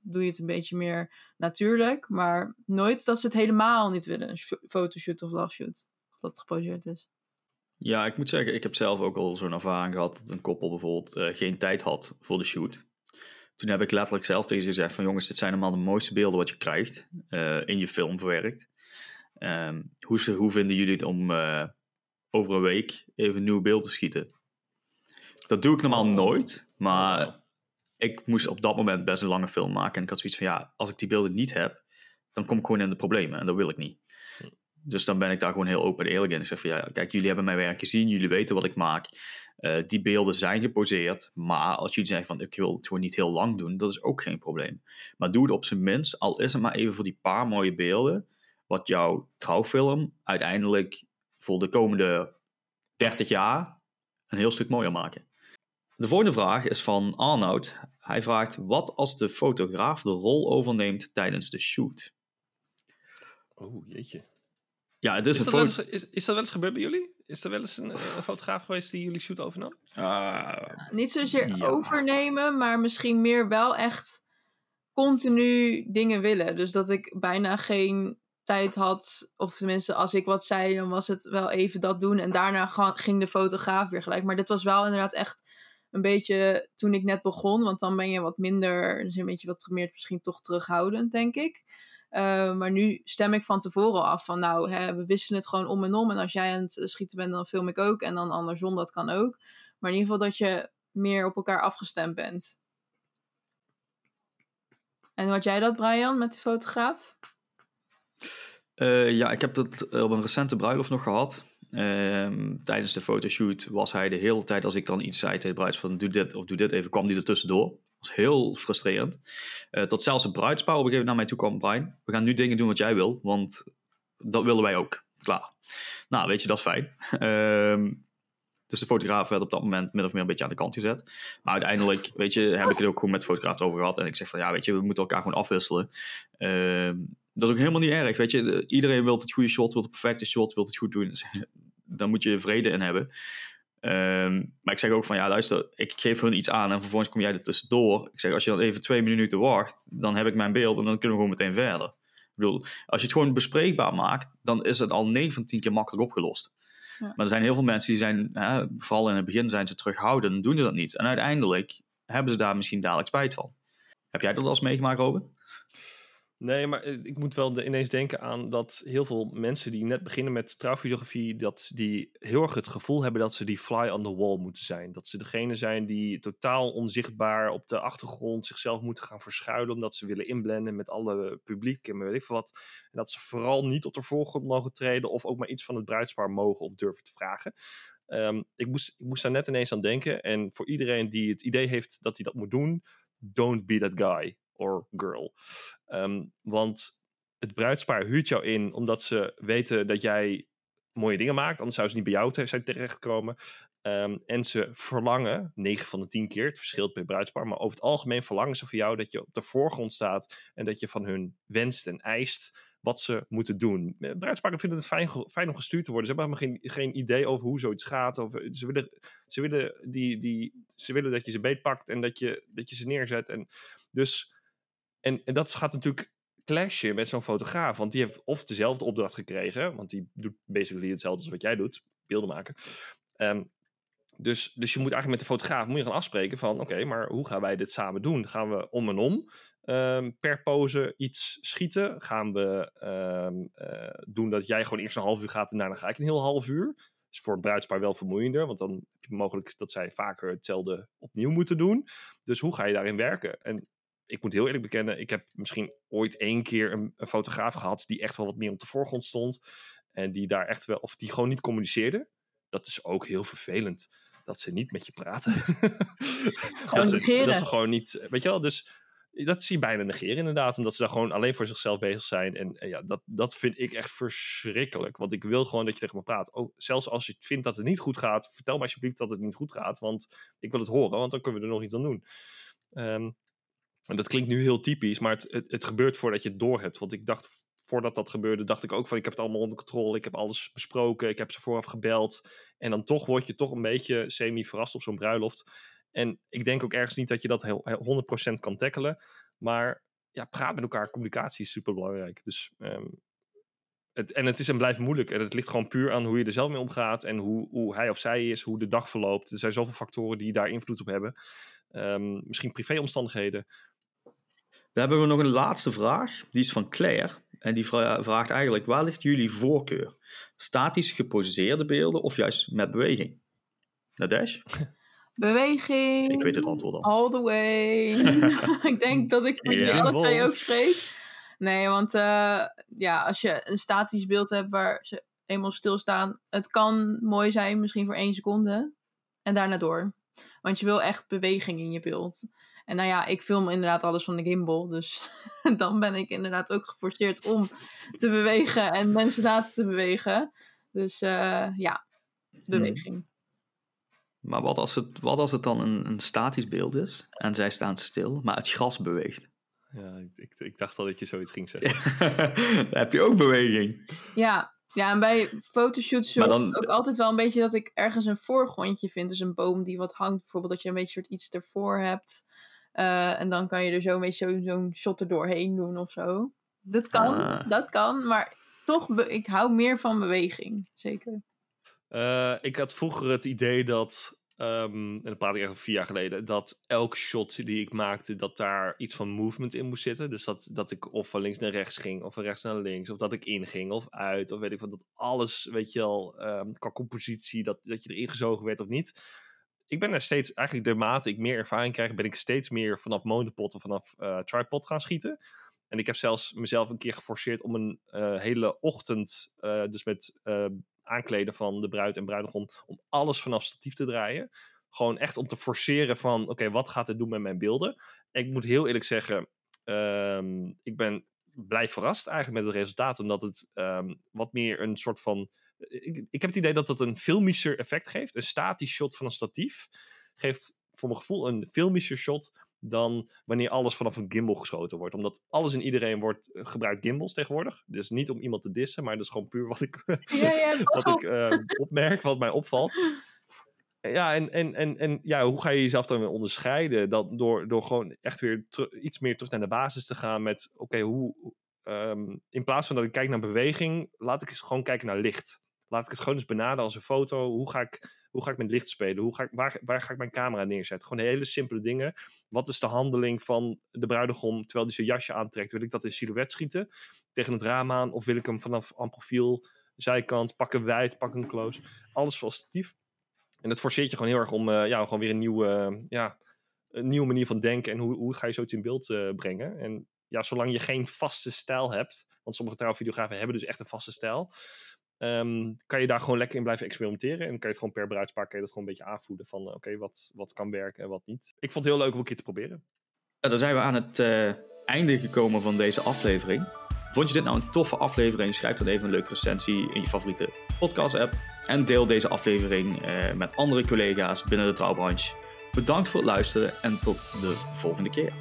doe je het een beetje meer natuurlijk. Maar nooit dat ze het helemaal niet willen. Een fotoshoot of love shoot. Dat het geposeerd is. Ja, ik moet zeggen, ik heb zelf ook al zo'n ervaring gehad dat een koppel bijvoorbeeld uh, geen tijd had voor de shoot. Toen heb ik letterlijk zelf tegen ze gezegd van jongens, dit zijn allemaal de mooiste beelden wat je krijgt uh, in je film verwerkt. Um, hoe, hoe, vinden jullie het om uh, over een week even een nieuw beeld te schieten? Dat doe ik normaal oh. nooit, maar ik moest op dat moment best een lange film maken. En ik had zoiets van ja, als ik die beelden niet heb, dan kom ik gewoon in de problemen en dat wil ik niet. Dus dan ben ik daar gewoon heel open en eerlijk in. Ik zeg van ja, kijk, jullie hebben mijn werk gezien, jullie weten wat ik maak. Uh, die beelden zijn geposeerd, maar als jullie zeggen van ik wil het gewoon niet heel lang doen, dat is ook geen probleem. Maar doe het op zijn minst, al is het maar even voor die paar mooie beelden, wat jouw trouwfilm uiteindelijk voor de komende 30 jaar een heel stuk mooier maken. De volgende vraag is van Arnoud. Hij vraagt: Wat als de fotograaf de rol overneemt tijdens de shoot? Oh jeetje. Ja, het is, is, een dat eens, is, is, dat wel eens gebeurd bij jullie? Is er wel eens een, een fotograaf geweest die jullie shoot overnam? Uh, Niet zozeer ja. overnemen, maar misschien meer wel echt continu dingen willen. Dus dat ik bijna geen tijd had, of tenminste als ik wat zei, dan was het wel even dat doen. En daarna ging de fotograaf weer gelijk. Maar dit was wel inderdaad echt een beetje toen ik net begon, want dan ben je wat minder, dus een beetje wat meer misschien toch terughoudend, denk ik. Uh, maar nu stem ik van tevoren af van nou, hè, we wisselen het gewoon om en om. En als jij aan het schieten bent, dan film ik ook. En dan andersom, dat kan ook. Maar in ieder geval dat je meer op elkaar afgestemd bent. En had jij dat, Brian, met de fotograaf? Uh, ja, ik heb dat op een recente bruiloft nog gehad. Uh, tijdens de fotoshoot was hij de hele tijd, als ik dan iets zei tegen bruids van doe dit of doe dit even, kwam hij er tussendoor heel frustrerend. Uh, tot zelfs een bruidspaar op een gegeven moment naar mij toe kwam. Brian, we gaan nu dingen doen wat jij wil, want dat willen wij ook. Klaar. Nou, weet je, dat is fijn. Uh, dus de fotograaf werd op dat moment min of meer een beetje aan de kant gezet. Maar uiteindelijk, weet je, heb ik het ook gewoon met de fotograaf over gehad. En ik zeg van, ja, weet je, we moeten elkaar gewoon afwisselen. Uh, dat is ook helemaal niet erg, weet je. Iedereen wil het goede shot, wil het perfecte shot, wil het goed doen. Dus, daar moet je vrede in hebben. Um, maar ik zeg ook van ja, luister, ik geef hun iets aan en vervolgens kom jij er tussendoor. Ik zeg, als je dan even twee minuten wacht, dan heb ik mijn beeld en dan kunnen we gewoon meteen verder. Ik bedoel, als je het gewoon bespreekbaar maakt, dan is het al 9 van 10 keer makkelijk opgelost. Ja. Maar er zijn heel veel mensen die zijn, hè, vooral in het begin zijn ze terughoudend en doen ze dat niet. En uiteindelijk hebben ze daar misschien dadelijk spijt van. Heb jij dat al eens meegemaakt, Robin? Nee, maar eh, ik moet wel ineens denken aan dat heel veel mensen die net beginnen met trouwvideografie, dat die heel erg het gevoel hebben dat ze die fly on the wall moeten zijn. Dat ze degene zijn die totaal onzichtbaar op de achtergrond zichzelf moeten gaan verschuilen, omdat ze willen inblenden met alle publiek en weet ik veel wat. En dat ze vooral niet op de voorgrond mogen treden of ook maar iets van het bruidspaar mogen of durven te vragen. Ehm, ik, moest, ik moest daar net ineens aan denken. En voor iedereen die het idee heeft dat hij dat moet doen, don't be that guy or girl. Ehm, want het bruidspaar huurt jou in omdat ze weten dat jij mooie dingen maakt. Anders zouden ze niet bij jou zijn terechtgekomen. Um, en ze verlangen, 9 van de 10 keer, het verschilt per bruidspaar, maar over het algemeen verlangen ze van jou dat je op de voorgrond staat en dat je van hun wenst en eist wat ze moeten doen. Eh, Bruidsparen vinden het fijn, fijn om gestuurd te worden. Ze hebben helemaal geen, geen idee over hoe zoiets gaat. Over, ze, willen, ze, willen die, die, ze willen dat je ze beetpakt en dat je, dat je ze neerzet. En, dus, en, dat gaat natuurlijk clashen met zo'n fotograaf. Want die heeft of dezelfde opdracht gekregen, want die doet basically hetzelfde als wat jij doet, beelden maken. Um, dus, dus je moet eigenlijk met de fotograaf moet je gaan afspreken van oké, maar hoe gaan wij dit samen doen? Gaan we om en om um, per pose iets schieten? Gaan we um, uh, doen dat jij gewoon eerst een half uur gaat en daarna ga ik een heel half uur? is voor het bruidspaar wel vermoeiender, want dan heb je mogelijk dat zij vaker hetzelfde opnieuw moeten doen. Dus hoe ga je daarin werken? En ik moet heel eerlijk bekennen, ik heb misschien ooit één keer een, een fotograaf gehad die echt wel wat meer op de voorgrond stond. En die daar echt wel, of die gewoon niet communiceerde. Dat is ook heel vervelend dat ze niet met je praten. dat, ze, dat, ze, gewoon niet, weet je wel, dus dat zie je bijna negeren inderdaad, omdat ze daar gewoon alleen voor zichzelf bezig zijn. En, en, ja, dat, dat vind ik echt verschrikkelijk, want ik wil gewoon dat je tegen me praat. Ook, zelfs als je vindt dat het niet goed gaat, vertel me alsjeblieft dat het niet goed gaat, want ik wil het horen, want dan kunnen we er nog iets aan doen. Um, en dat klinkt nu heel typisch, maar het, het, gebeurt voordat je het door hebt. Want ik dacht voordat dat gebeurde, dacht ik ook van ik heb het allemaal onder controle. Ik heb alles besproken. Ik heb ze vooraf gebeld. En dan toch word je toch een beetje semi-verrast op zo'n bruiloft. En ik denk ook ergens niet dat je dat heel, 100% kan tackelen. Maar ja, praat met elkaar. Communicatie is super belangrijk. Dus, um, het, en het is en blijft moeilijk. En het ligt gewoon puur aan hoe je er zelf mee omgaat. En hoe, hoe hij of zij is. Hoe de dag verloopt. Er zijn zoveel factoren die daar invloed op hebben. Um, misschien privéomstandigheden. Dan hebben we nog een laatste vraag. Die is van Claire. En die vraagt eigenlijk, waar ligt jullie voorkeur? Statisch geposeerde beelden of juist met beweging? Nadesh? Beweging. Ik weet het antwoord al. All the way. ik denk dat ik voor jullie alle twee ook spreek. Nee, want uh, ja, als je een statisch beeld hebt waar ze eenmaal stilstaan, het kan mooi zijn, misschien voor één seconde. En daarna door. Want je wil echt beweging in je beeld. En nou ja, ik film inderdaad alles van de gimbal. Dus dan ben ik inderdaad ook geforceerd om te bewegen en mensen laten te bewegen. Dus uh, ja, beweging. Hmm. Maar wat als het, wat als het dan een, een statisch beeld is en zij staan stil, maar het gras beweegt? Ja, ik, ik dacht al dat je zoiets ging zeggen. dan heb je ook beweging. Ja, ja, en bij fotoshoots dan... ook altijd wel een beetje dat ik ergens een voorgrondje vind. Dus een boom die wat hangt. Bijvoorbeeld dat je een beetje soort iets ervoor hebt. Uh, en dan kan je er zo beetje zo'n shot er doorheen doen of zo. Dat kan, ah. dat kan. Maar toch, ik hou meer van beweging. Zeker. Uh, ik had vroeger het idee dat Um, en dat praat ik even vier jaar geleden, dat elk shot die ik maakte, dat daar iets van movement in moest zitten. Dus dat, dat ik of van links naar rechts ging, of van rechts naar links, of dat ik inging of uit, of weet ik wat, dat alles, weet je wel, um, qua compositie, dat, dat je erin gezogen werd of niet. Ik ben er steeds, eigenlijk naarmate ik meer ervaring krijg, ben ik steeds meer vanaf monopod of vanaf uh, tripod gaan schieten. En ik heb zelfs mezelf een keer geforceerd om een uh, hele ochtend, uh, dus met aankleden van de bruid en bruidegom, om alles vanaf statief te draaien. Gewoon echt om te forceren van, oké, wat gaat het doen met mijn beelden? ik moet heel eerlijk zeggen, um, ik ben blij verrast eigenlijk met het resultaat, omdat het um, wat meer een soort van... Ik, ik heb het idee dat het een filmischer effect geeft. Een statisch shot van een statief geeft voor mijn gevoel een filmischer shot dan wanneer alles vanaf een gimbal geschoten wordt. Omdat alles en iedereen wordt eh, gebruikt gimbals tegenwoordig. Dus niet om iemand te dissen, maar dat is gewoon puur wat ik, ja, ja, wat ik uh, opmerk, wat mij opvalt. Ja, en, en, en, en ja, hoe ga je jezelf dan weer onderscheiden? Dat door, door gewoon echt weer iets meer terug naar de basis te gaan met... Oké, hoe... Um, in plaats van dat ik kijk naar beweging, laat ik eens gewoon kijken naar licht. Laat ik het gewoon eens benaderen als een foto. Hoe ga ik hoe ga ik met licht spelen? Hoe ga ik, waar, waar ga ik mijn camera neerzetten? Gewoon hele simpele dingen. Wat is de handeling van de bruidegom terwijl hij zijn jasje aantrekt? Wil ik dat in silhouet schieten tegen het raam aan? Of wil ik hem vanaf aan profiel, zijkant, pakken wijd, pakken close? Alles voor statief. En dat forceert je gewoon heel erg om uh, ja, gewoon weer een nieuwe, ja, een nieuwe manier van denken. En hoe, hoe ga je zoiets in beeld uh, brengen? En ja, zolang je geen vaste stijl hebt. Want sommige trouwvideografen hebben dus echt een vaste stijl ehm, kan je daar gewoon lekker in blijven experimenteren. En kan je het gewoon per bruidspaar dat gewoon een beetje aanvoelen van, eh, oké, wat, wat kan werken en wat niet. Ik vond het heel leuk om een keer te proberen. Dan zijn we aan het eh, einde gekomen van deze aflevering. Vond je dit nou een toffe aflevering? Schrijf dan even een leuke recensie in je favoriete podcast-app. En deel deze aflevering eh, met andere collega's binnen de trouwbranche. Bedankt voor het luisteren en tot de volgende keer.